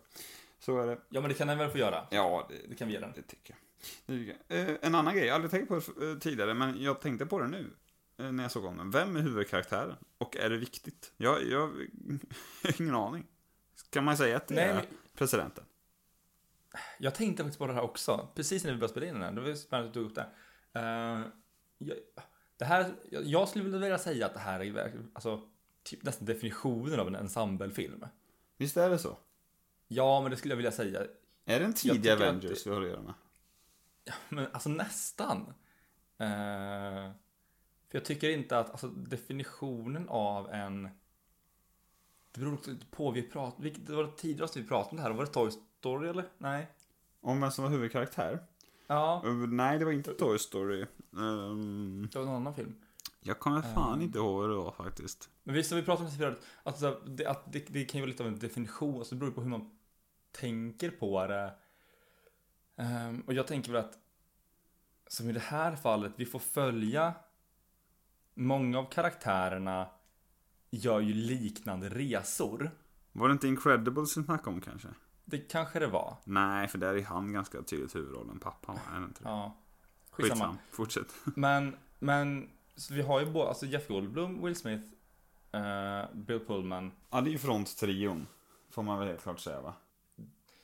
Så är det. Ja, men det kan den väl få göra. Ja, det, Det kan vi ge den. det tycker jag. Det tycker jag. Eh, en annan grej, jag hade tänkt på det eh, tidigare, men jag tänkte på det nu. eh, När jag såg om den. Vem är huvudkaraktären? Och är det viktigt? Jag, jag har [LAUGHS] ingen aning. Kan man säga att det Nej, är men- presidenten? Jag tänkte faktiskt på det här också, precis när vi började spela in den här. Det var spännande att du tog upp det. Eh, jag, det här, jag, skulle vilja säga att det här är alltså, typ nästan definitionen av en ensemblefilm. Visst är det så? Ja, men det skulle jag vilja säga. Är det en tidig Avengers det- vi har att göra med? Men alltså nästan. Eh, för jag tycker inte att, alltså definitionen av en... Det beror också på, vi vilket det var tidigare vi pratade om det här, var det Toy Story eller? Nej? Om vem som var huvudkaraktär? Ja, Uh, nej, det var inte Toy Story. Ehm, det var en annan film. jag kommer fan Ehm. inte ihåg vad det var faktiskt. Men visst har vi pratat om det förut, att, så- det, att det, det kan ju vara lite av en definition, alltså det beror på hur man tänker på det. Ehm, och jag tänker väl att, som i det här fallet, vi får följa många av karaktärerna gör ju liknande resor. Var det inte Incredibles vi snackade om kanske? Det kanske det var. Nej, för där är han ganska tydligt huvudrollen. Pappan är inte det? Ja. Skitsamma. Skitsam, fortsätt. [LAUGHS] Men, men, så vi har ju både, alltså Jeff Goldblum, Will Smith, eh, Bill Pullman. Ja, det är ju fronttrion. Får man väl helt klart säga va?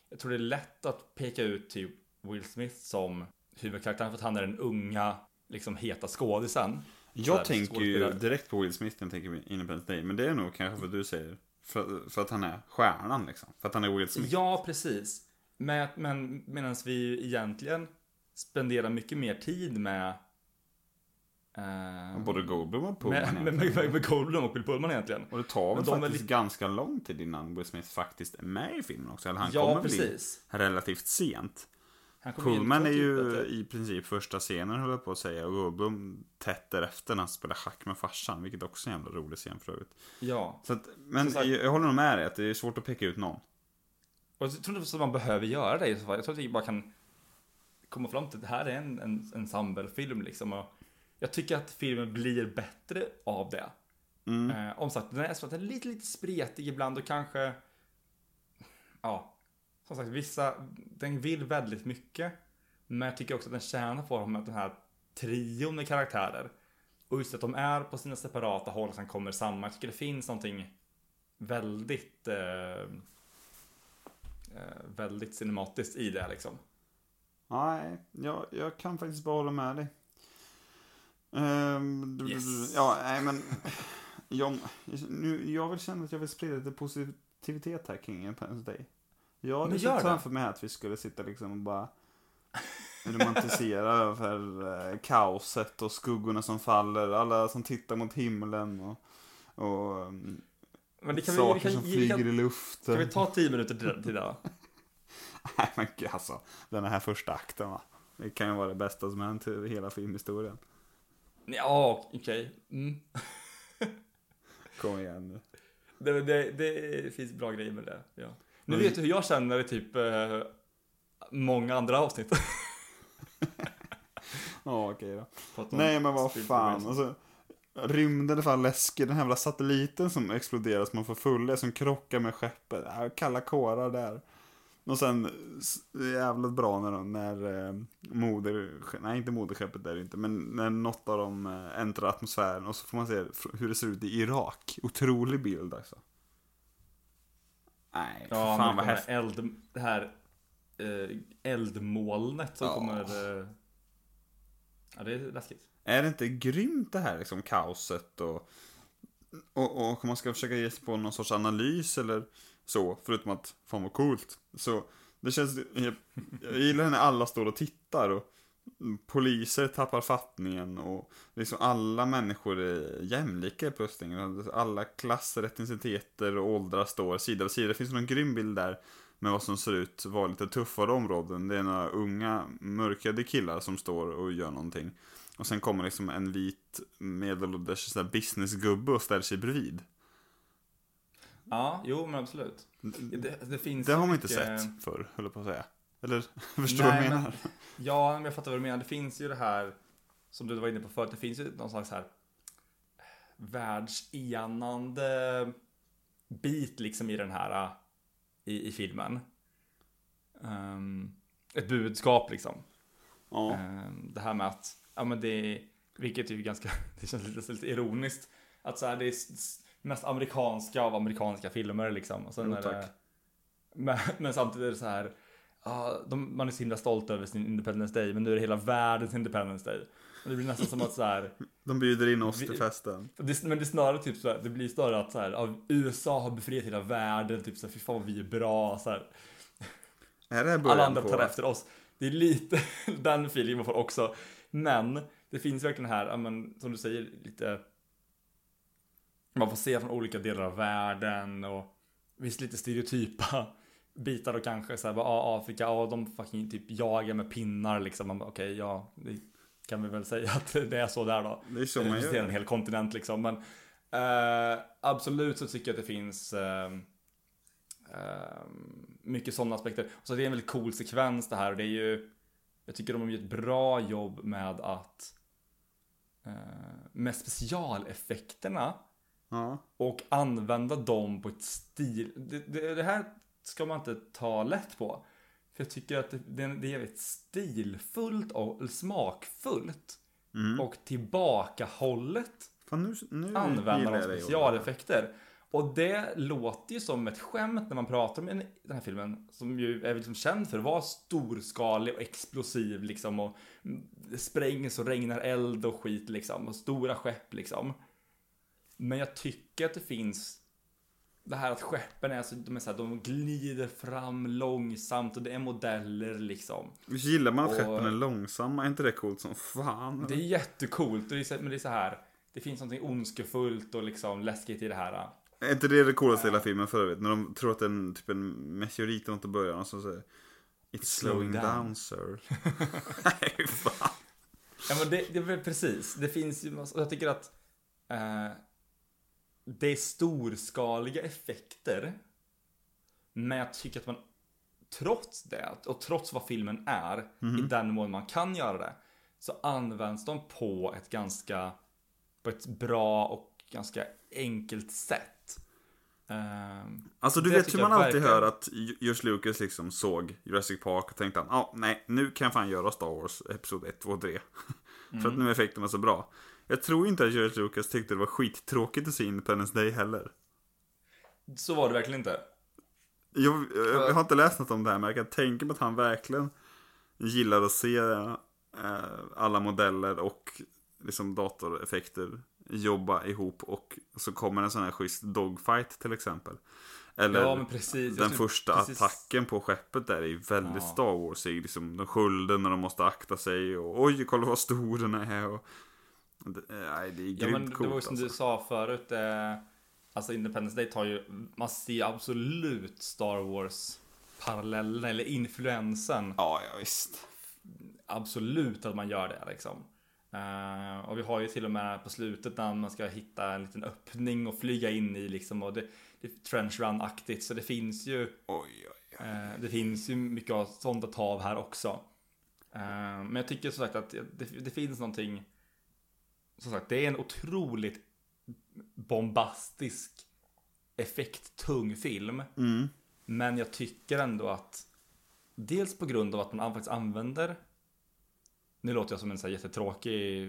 Jag tror det är lätt att peka ut typ Will Smith som huvudkaraktären för att han är den unga, liksom heta skådisen. Jag tänker ju direkt på Will Smith när jag tänker på Independence Day. Men det är nog kanske vad du säger. För, för att han är stjärnan liksom. För att han är Will Smith. Ja, precis. Men, men medan vi egentligen spenderar mycket mer tid med eh, Både Goldblum och Pullman med, med, egentligen. med, med Goldblum och Bill Pullman egentligen. Och det tar väl de faktiskt lite- ganska lång tid innan Will Smith faktiskt är med i filmen också. Eller han Ja, kommer precis. relativt sent. Pullman är ju typ i princip första scenen höll jag på att säga. Och Goldblum tätt därefter när han spelar schack med farsan. Vilket också är en jävla rolig scen för övrigt. Ja. Så att, men Som sagt- jag, jag håller nog med dig att det är svårt att peka ut någon. Och jag tror inte att man behöver göra det i så fall. Jag tror att vi bara kan komma fram till att det här är en, en ensemblefilm liksom. Och jag tycker att filmen blir bättre av det. Mm. Eh, om sagt, den är, så att den är lite, lite spretig ibland och kanske... Ja, som sagt, vissa... Den vill väldigt mycket. Men jag tycker också att den tjänar på med den här trion med karaktärer. Och just att de är på sina separata håll och sen kommer samman. Jag tycker det finns någonting väldigt... Eh, eh, väldigt cinematiskt i det liksom. Nej, jag, jag kan faktiskt bara hålla med dig. Ehm, Yes. Ja, nej men. Jag, nu, jag vill känna att jag vill sprida lite positivitet här kring Independence Day. Jag hade sett framför mig att vi skulle sitta liksom och bara romantisera [LAUGHS] över eh, kaoset och skuggorna som faller. Alla som tittar mot himlen och, och um, Men det kan saker vi kan, som flyger kan, i luften. kan vi ta tio minuter till, till det då? [LAUGHS] Nej men gud alltså, den här första akten va. Det kan ju vara det bästa som hänt i hela filmhistorien. Ja, okej. Mm. Kom igen nu. [LAUGHS] Det, det, det finns bra grejer med det. Ja. Nu vet du hur jag känner i typ eh, många andra avsnitt. [LAUGHS] Ja okej då. Om Nej men vad Spielberg fan. Alltså, rymden är fan läskig. Den här jävla satelliten som exploderar som man får fulla som krockar med skeppet. Ja, kalla kårar där. Och sen s- jävligt bra när, de- när eh, moder, nej inte moderskeppet där inte, men när något av dem eh, äntrar atmosfären och så får man se fr- hur det ser ut i Irak. Otrolig bild alltså. Nej, Ja, fan vad häftigt. eld, det här eh, eldmolnet som Ja. kommer... Eh, ja, det är läskigt. Är det inte grymt det här liksom kaoset och, och, och om man ska försöka ge sig på någon sorts analys eller så, förutom att fan vad coolt. Så det känns, jag, jag gillar när alla står och tittar och poliser tappar fattningen och liksom alla människor är jämlika plötsligt. Alla klasser, etniciteter och åldrar står sida vid sida. Det finns någon grym bild där med vad som ser ut vara lite tuffare områden. Det är några unga mörkade killar som står och gör någonting. Och sen kommer liksom en vit medelålders businessgubbe och ställer sig bredvid. Ja, jo men absolut. Det, det finns Det har man inte mycket- sett förr, höll jag på att säga. Eller, [LAUGHS] förstår du vad jag men- menar? Ja, men jag fattar vad du menar. Det finns ju det här, som du var inne på förut, det finns ju någon slags här världsenande bit liksom i den här, i, i filmen. Ehm, ett budskap liksom. Ja. Ehm, det här med att, ja men det, vilket är ju ganska, [LAUGHS] det känns lite, lite ironiskt, att så här, det är mest amerikanska av amerikanska filmer liksom. Och sen Jo, är det, men, men samtidigt är det så här, ja, de, man är så himla stolt över sin Independence Day, men nu är det hela världens Independence Day. Och det blir nästan som att så här, [LAUGHS] De bjuder in oss Vi- till festen. det, men det är snarare typ så här, det blir snarare att så här, ja, USA har befriat hela världen, typ så här, fy fan vad vi är bra, så här. Är det här Alla andra på... tar efter oss. Det är lite [LAUGHS] den feelingen man får också. Men det finns verkligen här, men, som du säger, lite... Man får se från olika delar av världen och visst lite stereotypa bitar och kanske så här, bara, ja, Afrika, ja, de fucking typ jagar med pinnar liksom. Man bara, Okej, ja, det kan vi väl säga att det är så där då. Det är så Det man gör. en hel kontinent liksom. Men eh, absolut så tycker jag att det finns eh, eh, mycket sådana aspekter. Så det är en väldigt cool sekvens det här. Och det är ju, jag tycker de har gjort ett bra jobb med att eh, med specialeffekterna Ja. och använda dem på ett stil. Det, det, det här ska man inte ta lätt på. För jag tycker att det, det, är jävligt stilfullt och smakfullt. Mm. Och tillbakahållet Fan, nu, nu använda gillar de specialeffekter. Och det låter ju som ett skämt när man pratar om en- den här filmen som ju är liksom känd för att vara storskalig och explosiv liksom och sprängs och regnar eld och skit liksom och stora skepp liksom. Men jag tycker att det finns det här att skeppen är så, de är så här, de glider fram långsamt och det är modeller liksom. Gillar man att Och- skeppen är långsamma? Är inte det coolt som fan? Det är jättecoolt, och det är men det är så här. Det finns någonting ondskefullt och liksom läskigt i det här. Är inte det det coolaste i hela filmen för övrigt? När de tror att det är en, typ en meteorit eller något i början och så säger It's slowing down. down, sir. [LAUGHS] Nej, fan. Ja men det, det är väl precis. Det finns ju massa, jag tycker att eh, det är storskaliga effekter. Men jag tycker att man trots det och trots vad filmen är i den mån man kan göra det så används de på ett ganska på ett bra och ganska enkelt sätt. Ehm, Alltså du vet hur man alltid hör att George Lucas liksom såg Jurassic Park och tänkte ja ah, nej, nu kan jag fan göra Star Wars Episod 1, 2 och 3. För Mm. att nu är effekterna så bra. Jag tror inte att George Lucas tyckte det var skittråkigt att se Independence Day heller. så var det verkligen inte. Jag, jag, jag har inte läst något om det här men jag kan tänka mig att han verkligen gillar att se eh, alla modeller och liksom datoreffekter jobba ihop och så kommer en sån här schysst dogfight till exempel. Eller Ja, men precis. Den första precis- attacken på skeppet där är ju väldigt Ja. Star Wars. Liksom, de skölden och de måste akta sig och oj, kolla vad stor den är. Och, nej, det är Ja grymt men det var ju som alltså. du sa förut. Eh, alltså Independence Day tar ju, man ser absolut Star Wars parallellen eller influensen. Ja, ja visst. Absolut att man gör det liksom. Eh, och vi har ju till och med på slutet när man ska hitta en liten öppning och flyga in i liksom. Och det, det är trench run-aktigt. Så det finns ju, Oj, oj, oj. eh, det finns ju mycket av sånt att ta av här också. Eh, men jag tycker som sagt att det, det finns någonting. Som sagt, det är en otroligt bombastisk, effekttung film. Mm. Men jag tycker ändå att dels på grund av att man faktiskt använder nu låter jag som en så här jättetråkig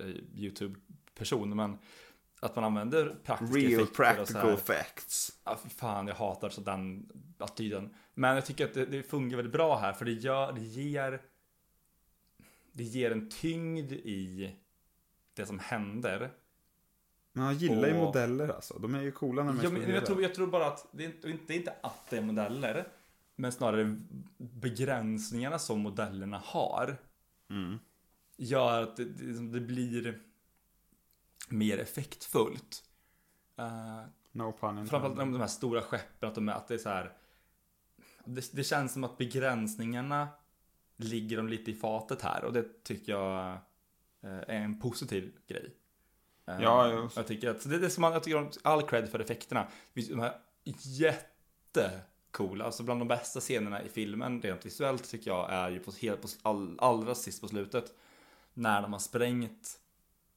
eh, YouTube-person, men att man använder praktiska Real practical här, facts. Ja, fan, jag hatar så den attityden. Men jag tycker att det, det fungerar väldigt bra här, för det, gör, det ger det ger en tyngd i det som händer. Men jag gillar ju Och- modeller alltså. De är ju coola när de Ja, men jag, tror, jag tror bara att det är, inte, är inte att det är modeller, men snarare begränsningarna som modellerna har Mm. gör att det, det, det blir mer effektfullt. Uh, No pun framförallt de, de här stora skeppen, att, de, är- att det är så här. Det, det känns som att begränsningarna ligger de lite i fatet här och det tycker jag är en positiv grej. Eh, Ja, just. jag tycker att det, det ska man, jag tycker om all cred för effekterna. Det finns De här jättecoola, alltså bland de bästa scenerna i filmen rent visuellt tycker jag är ju på, helt på, all, allra sist på slutet. När de har sprängt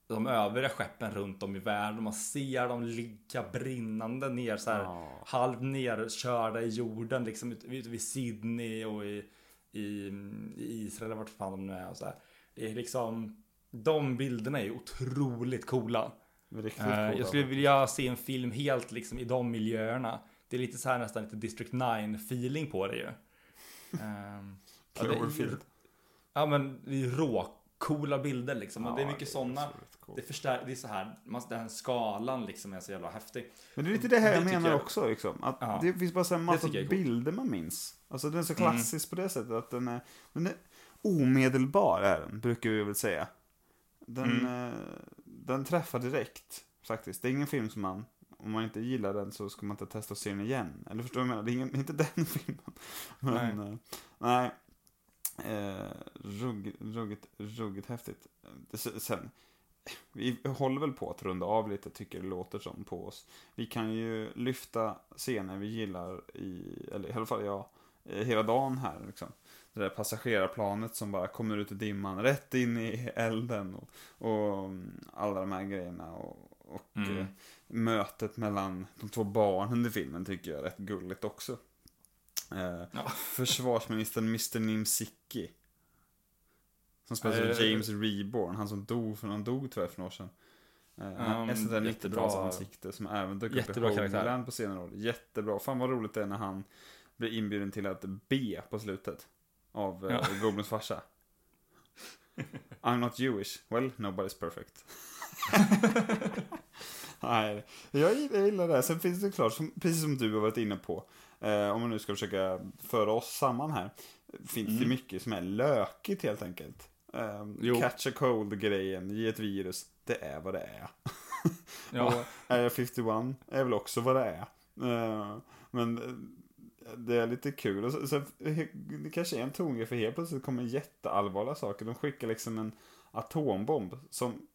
de övriga skeppen runt om i världen. Man ser dem ligga brinnande ner så här Ja. halvt nerkörda i jorden liksom ute vid Sydney och i, i, i Israel eller vart fan de nu är och så här. Det är liksom de bilderna är ju otroligt coola. Riktigt Eh, coola. jag skulle vilja se en film helt liksom i de miljöerna. Det är lite så här nästan lite District 9 feeling på det ju. Ehm, [LAUGHS] ja, det är- Cloverfield. Ja men det är råcoola bilder liksom. och det är Ja, mycket sådana. Det förstär, det är så här, den skalan liksom är så jävla häftig. Men det är lite det här Det jag menar jag- också. Liksom. Att Ja. Det finns bara så här massa bilder man minns. Alltså den är så Mm. klassisk på det sättet att den är, den är omedelbar, är den, brukar vi väl säga. Den, Mm. eh, den träffar direkt, faktiskt. Det är ingen film som man, om man inte gillar den så ska man inte testa att se den igen. Eller förstår du vad jag menar? Det är ingen, inte [LAUGHS] den filmen. Men, nej. nej. Eh, rugg, ruggigt, ruggigt häftigt. Sen, vi håller väl på att runda av lite, tycker det låter som på oss. Vi kan ju lyfta scener vi gillar i, eller i alla fall jag, eh, hela dagen här liksom. Det där passagerarplanet som bara kommer ut i dimman, rätt in i elden och, och mm, alla de här grejerna. Och, och Mm. eh, mötet mellan de två barnen i filmen tycker jag är rätt gulligt också. Eh, Ja. [LAUGHS] Försvarsministern Mr. Nimsicki. Som spelas av Eh, James Reborn, han som dog för han dog tyvärr för några år sedan. Eh, Um, ett sånt där jättebra- 90-talsansikte som även dök upp i. Homeland på senare år. Jättebra. Fan vad roligt det är när han blir inbjuden till att be på slutet. Av Ja. ja. Goblins farsa. [LAUGHS] I'm not Jewish. Well, nobody's perfect. [LAUGHS] Nej, jag gillar, jag gillar det. Sen finns det klart, som, precis som du har varit inne på, eh, om man nu ska försöka föra oss samman här, finns det Mm. mycket som är lökigt helt enkelt. Eh, catch a cold-grejen, ge ett virus, det är vad det är. Ja. [LAUGHS] Och Area 51 är väl också vad det är. Eh, men eh, det är lite kul. Och så, så, det kanske är en tongrej för helt plötsligt kommer jätteallvarliga saker. De skickar liksom en atombomb som,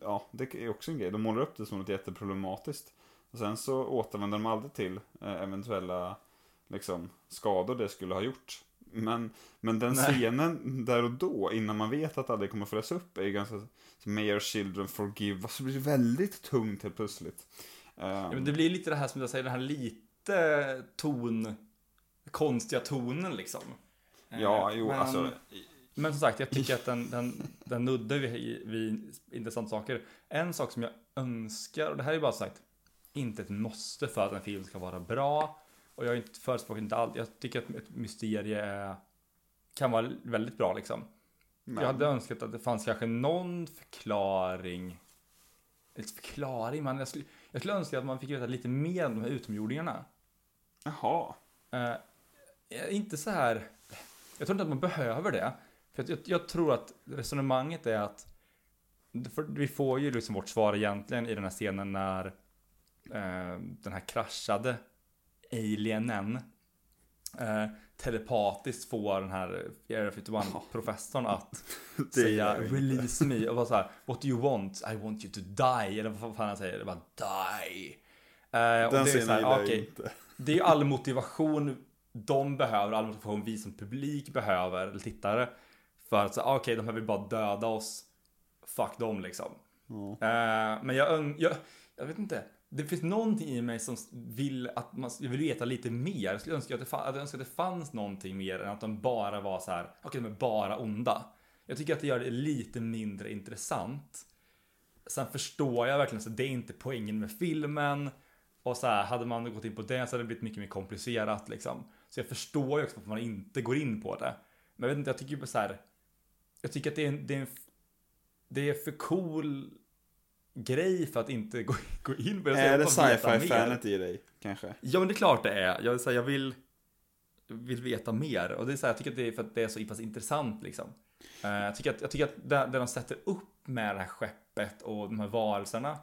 ja, det är också en grej. De målar upp det som något jätteproblematiskt. Och sen så återvänder de aldrig till eh, eventuella liksom, skador det skulle ha gjort. Men, men den Nej. scenen där och då, innan man vet att det kommer följas upp, är ju ganska... May our children forgive. Det blir väldigt tungt helt plötsligt. Ja, men det blir lite det här som jag säger, den här lite ton, konstiga tonen liksom. ja, Eh, jo, men, alltså... Men som sagt, jag tycker att den, den, den nuddar vid, vid intressanta saker. En sak som jag önskar, och det här är bara sagt, inte ett måste för att en film ska vara bra. Och jag är inte förespråkar inte allt. Jag tycker att ett mysterie kan vara väldigt bra liksom. Men, Jag hade önskat att det fanns kanske någon förklaring. Inte förklaring, men jag skulle, jag skulle önska att man fick veta lite mer om de här utomjordingarna. Jaha. Eh, inte så här. Jag tror inte att man behöver det. För jag, jag tror att resonemanget är att. Vi får ju liksom vårt svar egentligen i den här scenen när eh, den här kraschade alienen eh, telepatiskt får den här Area 51-professorn att [LAUGHS] säga release me och vara så här what do you want? I want you to die eller vad fan han säger, det bara die. Eh, och Den det är så scenen här, gillar jag inte. Det är all motivation de behöver, all motivation vi som publik behöver, eller tittare. För att säga, okej, de här vill bara döda oss. Fuck dem liksom. Ja. Eh, men jag, jag, jag vet inte. Det finns någonting i mig som vill att man jag vill veta lite mer. Jag skulle önska att det, fa- att jag önskar att det fanns någonting mer än att de bara var så här, okej, de är bara onda. Jag tycker att det gör det lite mindre intressant. Sen förstår jag verkligen att det är inte poängen med filmen. Och så här, hade man gått in på det så hade det blivit mycket mer komplicerat liksom. Så jag förstår ju också att man inte går in på det. Men jag vet inte, jag tycker ju så här. Jag tycker att det är en, det är en, det är för cool grej för att inte gå, [LAUGHS] gå in på det. Är det vill sci-fi-fanet i dig, kanske? Ja men det är klart det är. Jag, så här, jag vill, vill veta mer. Och det är så här, jag tycker att det är för att det är så pass intressant liksom. Eh, jag tycker att, jag tycker att det, det de sätter upp med det här skeppet och de här varelserna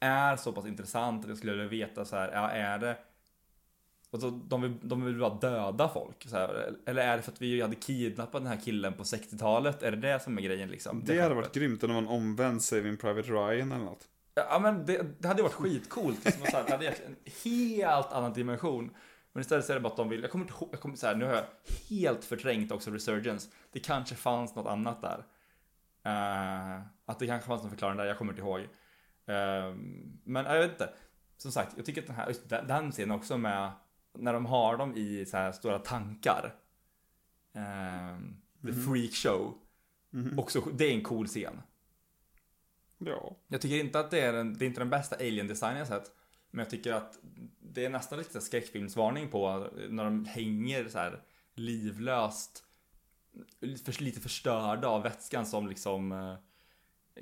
är så pass intressant att jag skulle vilja veta så här, ja är det och så, de, vill, de vill bara döda folk. Så här, eller är det för att vi hade kidnappat den här killen på 60-talet? Är det det som är grejen liksom? Det hade skeppet? varit grymt om det var en omvänd Saving Private Ryan eller något. Ja men det, det hade varit skitcoolt. Liksom, så här, det hade gett en helt annan dimension. Men istället så är det bara att de vill, jag kommer inte ihåg, jag kommer så här, nu har jag helt förträngt också Resurgence. Det kanske fanns något annat där. Eh, att det kanske fanns någon förklaring där, jag kommer inte ihåg. Eh, men jag vet inte. Som sagt, jag tycker att den här, den, den scenen också med, när de har dem i så här stora tankar. Eh, the freak show. Också, det är en cool scen. Ja. Jag tycker inte att det är, den, det är inte den bästa alien-designen jag sett. Men jag tycker att det är nästan lite skräckfilmsvarning på när de hänger så här livlöst. För, lite förstörda av vätskan som liksom eh,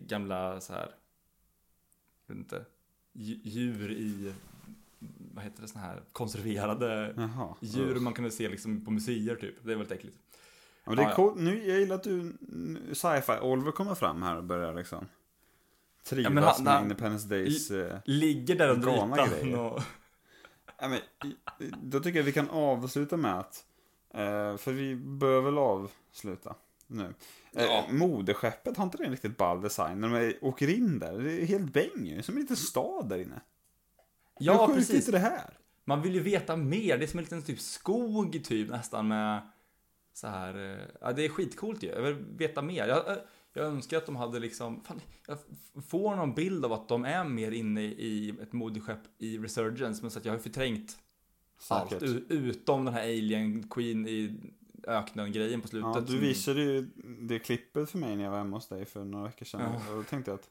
gamla så här. Inte. dju- Djur i, vad heter det, såna här konserverade Jaha. djur man kunde se liksom på museer typ. Det är väldigt äckligt. Ja, det är Ja, ja. coolt. Nu, jag gillar att du, sci-fi, Oliver kommer fram här och börjar liksom trivas men han- med han- Independence Days. eh, Ligger där under ytan och... Ja, men, då tycker jag vi kan avsluta med att, eh, för vi bör väl avsluta nu. Eh, Ja. Moderskeppet, har inte det en riktigt ball design? När de åker in där, det är helt bäng ju, som en liten stad där inne. Ja, Hur sjukt är precis. det här? Man vill ju veta mer. Det är som en liten typ skog typ nästan med så här. eh, Ja, det är skitcoolt ju. Jag vill veta mer. Jag, eh, jag önskar att de hade liksom. Fan, jag får någon bild av att de är mer inne i ett moderskepp i Resurgence. Men så att jag har förträngt allt Säkert. u- utom den här Alien Queen i öknen-grejen på slutet. Ja, du som- visade ju det klippet för mig när jag var hemma hos dig för några veckor sedan. Ja. Och då tänkte jag att,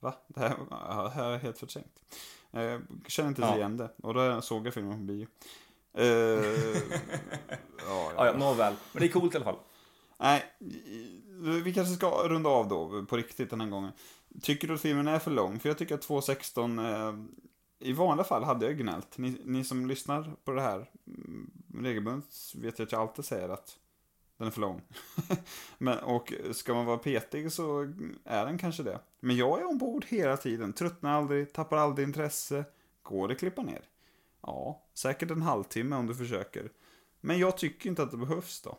va? Det här, det här är helt förträngt. Jag känner inte Ja. igen det. Och då såg jag filmen på bio. Eh, [LAUGHS] ja, Ja, ja, nåväl. Men det är coolt i alla fall. Nej, vi kanske ska runda av då på riktigt den här gången. Tycker du att filmen är för lång? För jag tycker att 2.16, eh, i vanliga fall hade jag gnällt. Ni, ni som lyssnar på det här mm, regelbundet vet jag att jag alltid säger att den är för lång. [LAUGHS] Men, och ska man vara petig så är den kanske det. Men jag är ombord hela tiden, tröttnar aldrig, tappar aldrig intresse, går det att klippa ner. Ja, säkert en halvtimme om du försöker. Men jag tycker inte att det behövs då.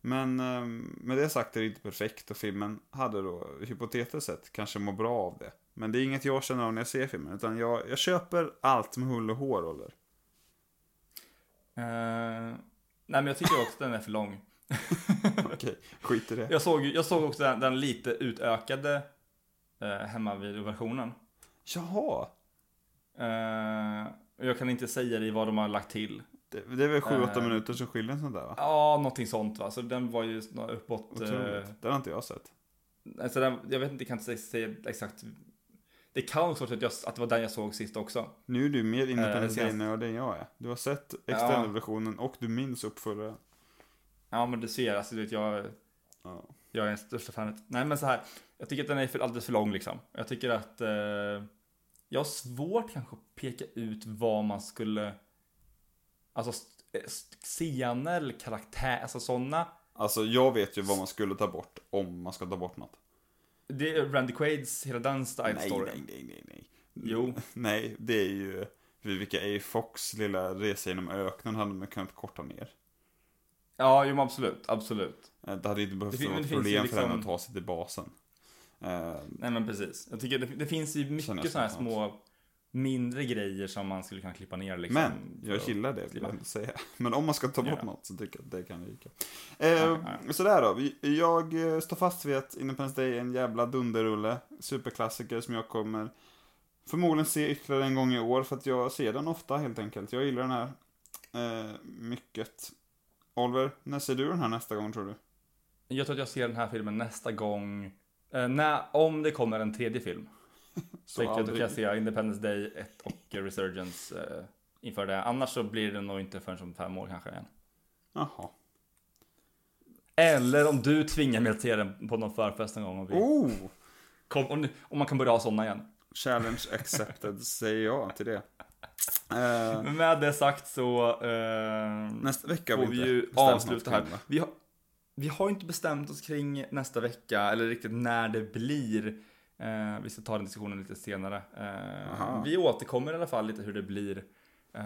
Men ehm, med det sagt är det inte perfekt och filmen hade då hypotetiskt sett kanske må bra av det. Men det är inget jag känner av när jag ser filmen, utan jag, jag köper allt med hull och hår, Oliver. Eh, nej men jag tycker också att den är för lång. [LAUGHS] Okej, skit i det. Jag såg, jag såg också den, den lite utökade eh, hemmavideoversionen. Jaha, och jag kan inte säga dig vad de har lagt till. det, det är väl 7-8 Eh. minuter som skiljer en sån där va? Ja, någonting sånt va. Så den var ju uppåt. Otroligt. Den har inte jag sett. alltså den, jag vet inte, jag kan inte säga exakt. Det kan vara att, jag, att det var den jag såg sist också. Nu är du mer Eh, Independence det känns- Day-nörd än jag är. Du har sett extended-versionen och du minns uppförra. Ja men du ser, alltså du vet jag, Ja. jag är den största fanet. Nej men så här, jag tycker att den är för, alldeles för lång liksom. Jag tycker att eh, jag har svårt kanske att peka ut vad man skulle, alltså st- scener karaktär, alltså sådana. Alltså jag vet ju vad man skulle ta bort om man ska ta bort något. Det är Randy Quaid, hela den style Nej, nej, nej, nej, nej. Jo. [LAUGHS] Nej, det är ju Vivica A. Fox lilla resa genom öknen hade man kunnat korta ner. Ja, jo men absolut, absolut. Eh, Det hade inte behövt vara ett ju problem för henne liksom- att ta sig till basen. Eh, Nej men precis. Jag tycker det, det finns ju mycket sådana här små mindre grejer som man skulle kunna klippa ner liksom. Men, jag gillar det, vill jag säga. [LAUGHS] Men om man ska ta bort Ja. något så tycker jag att det kan ryka. Eh, Ja, ja. Sådär då, jag eh, står fast vid att Independence Day är en jävla dunderrulle. Superklassiker som jag kommer förmodligen se ytterligare en gång i år för att jag ser den ofta helt enkelt. Jag gillar den här eh, mycket. Oliver, när ser du den här nästa gång tror du? Jag tror att jag ser den här filmen nästa gång. Eh, när, om det kommer en tredje film. [LAUGHS] Jag, då kan jag se Independence Day 1 och Resurgence eh, inför det. Annars så blir det nog inte förrän om fem år kanske igen. Jaha. Eller om du tvingar mig att se den på någon förfest en gång. Om, vi, Oh! kom, om, om man kan börja ha sådana igen. Challenge accepted, [LAUGHS] säger jag till det. Eh, Men med det sagt så eh, nästa vecka får vi vi ju avsluta här. Vi har, vi har inte bestämt oss kring nästa vecka, eller riktigt när det blir. Eh, vi ska ta den diskussionen lite senare. Eh, vi återkommer i alla fall lite hur det blir eh,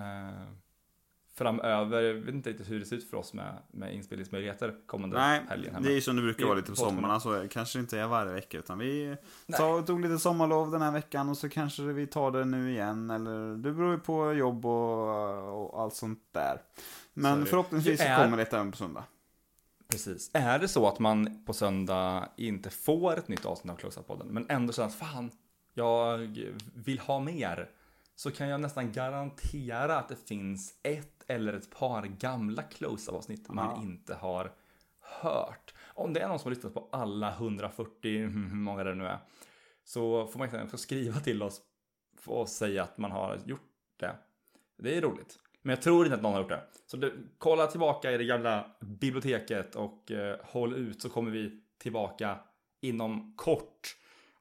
framöver. Jag vet inte riktigt hur det ser ut för oss med, med inspelningsmöjligheter kommande Nej, helgen. det är ju som det brukar vara lite på sommaren. Så kanske inte är varje vecka. Utan vi Nej. tar, tog lite sommarlov den här veckan och så kanske vi tar det nu igen. Eller det beror ju på jobb och, och allt sånt där. Men det. förhoppningsvis är- kommer det även på söndag. Precis. Är det så att man på söndag inte får ett nytt avsnitt av Close-Up-podden, men ändå känner att fan, jag vill ha mer, så kan jag nästan garantera att det finns ett eller ett par gamla Close-Up-avsnitt man Ja. inte har hört. Om det är någon som har lyssnat på alla 140, [LAUGHS] hur många det nu är, så får man också skriva till oss och säga att man har gjort det. Det är roligt. Men jag tror inte att någon har gjort det. Så det, kolla tillbaka i det gamla biblioteket och eh, håll ut så kommer vi tillbaka inom kort.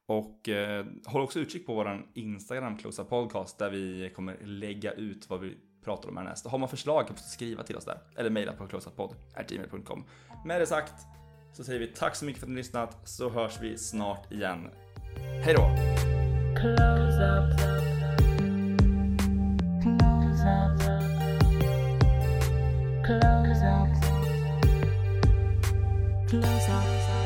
Och eh, håll också utkik på våran Instagram, Closa Podcast, där vi kommer lägga ut vad vi pratar om härnäst. Har man förslag kan man skriva till oss där. Eller mejla på closeuppodd.gmail.com. Med det sagt så säger vi tack så mycket för att ni har lyssnat, så hörs vi snart igen. Hej då! Close up. Close up. Close up. Close up.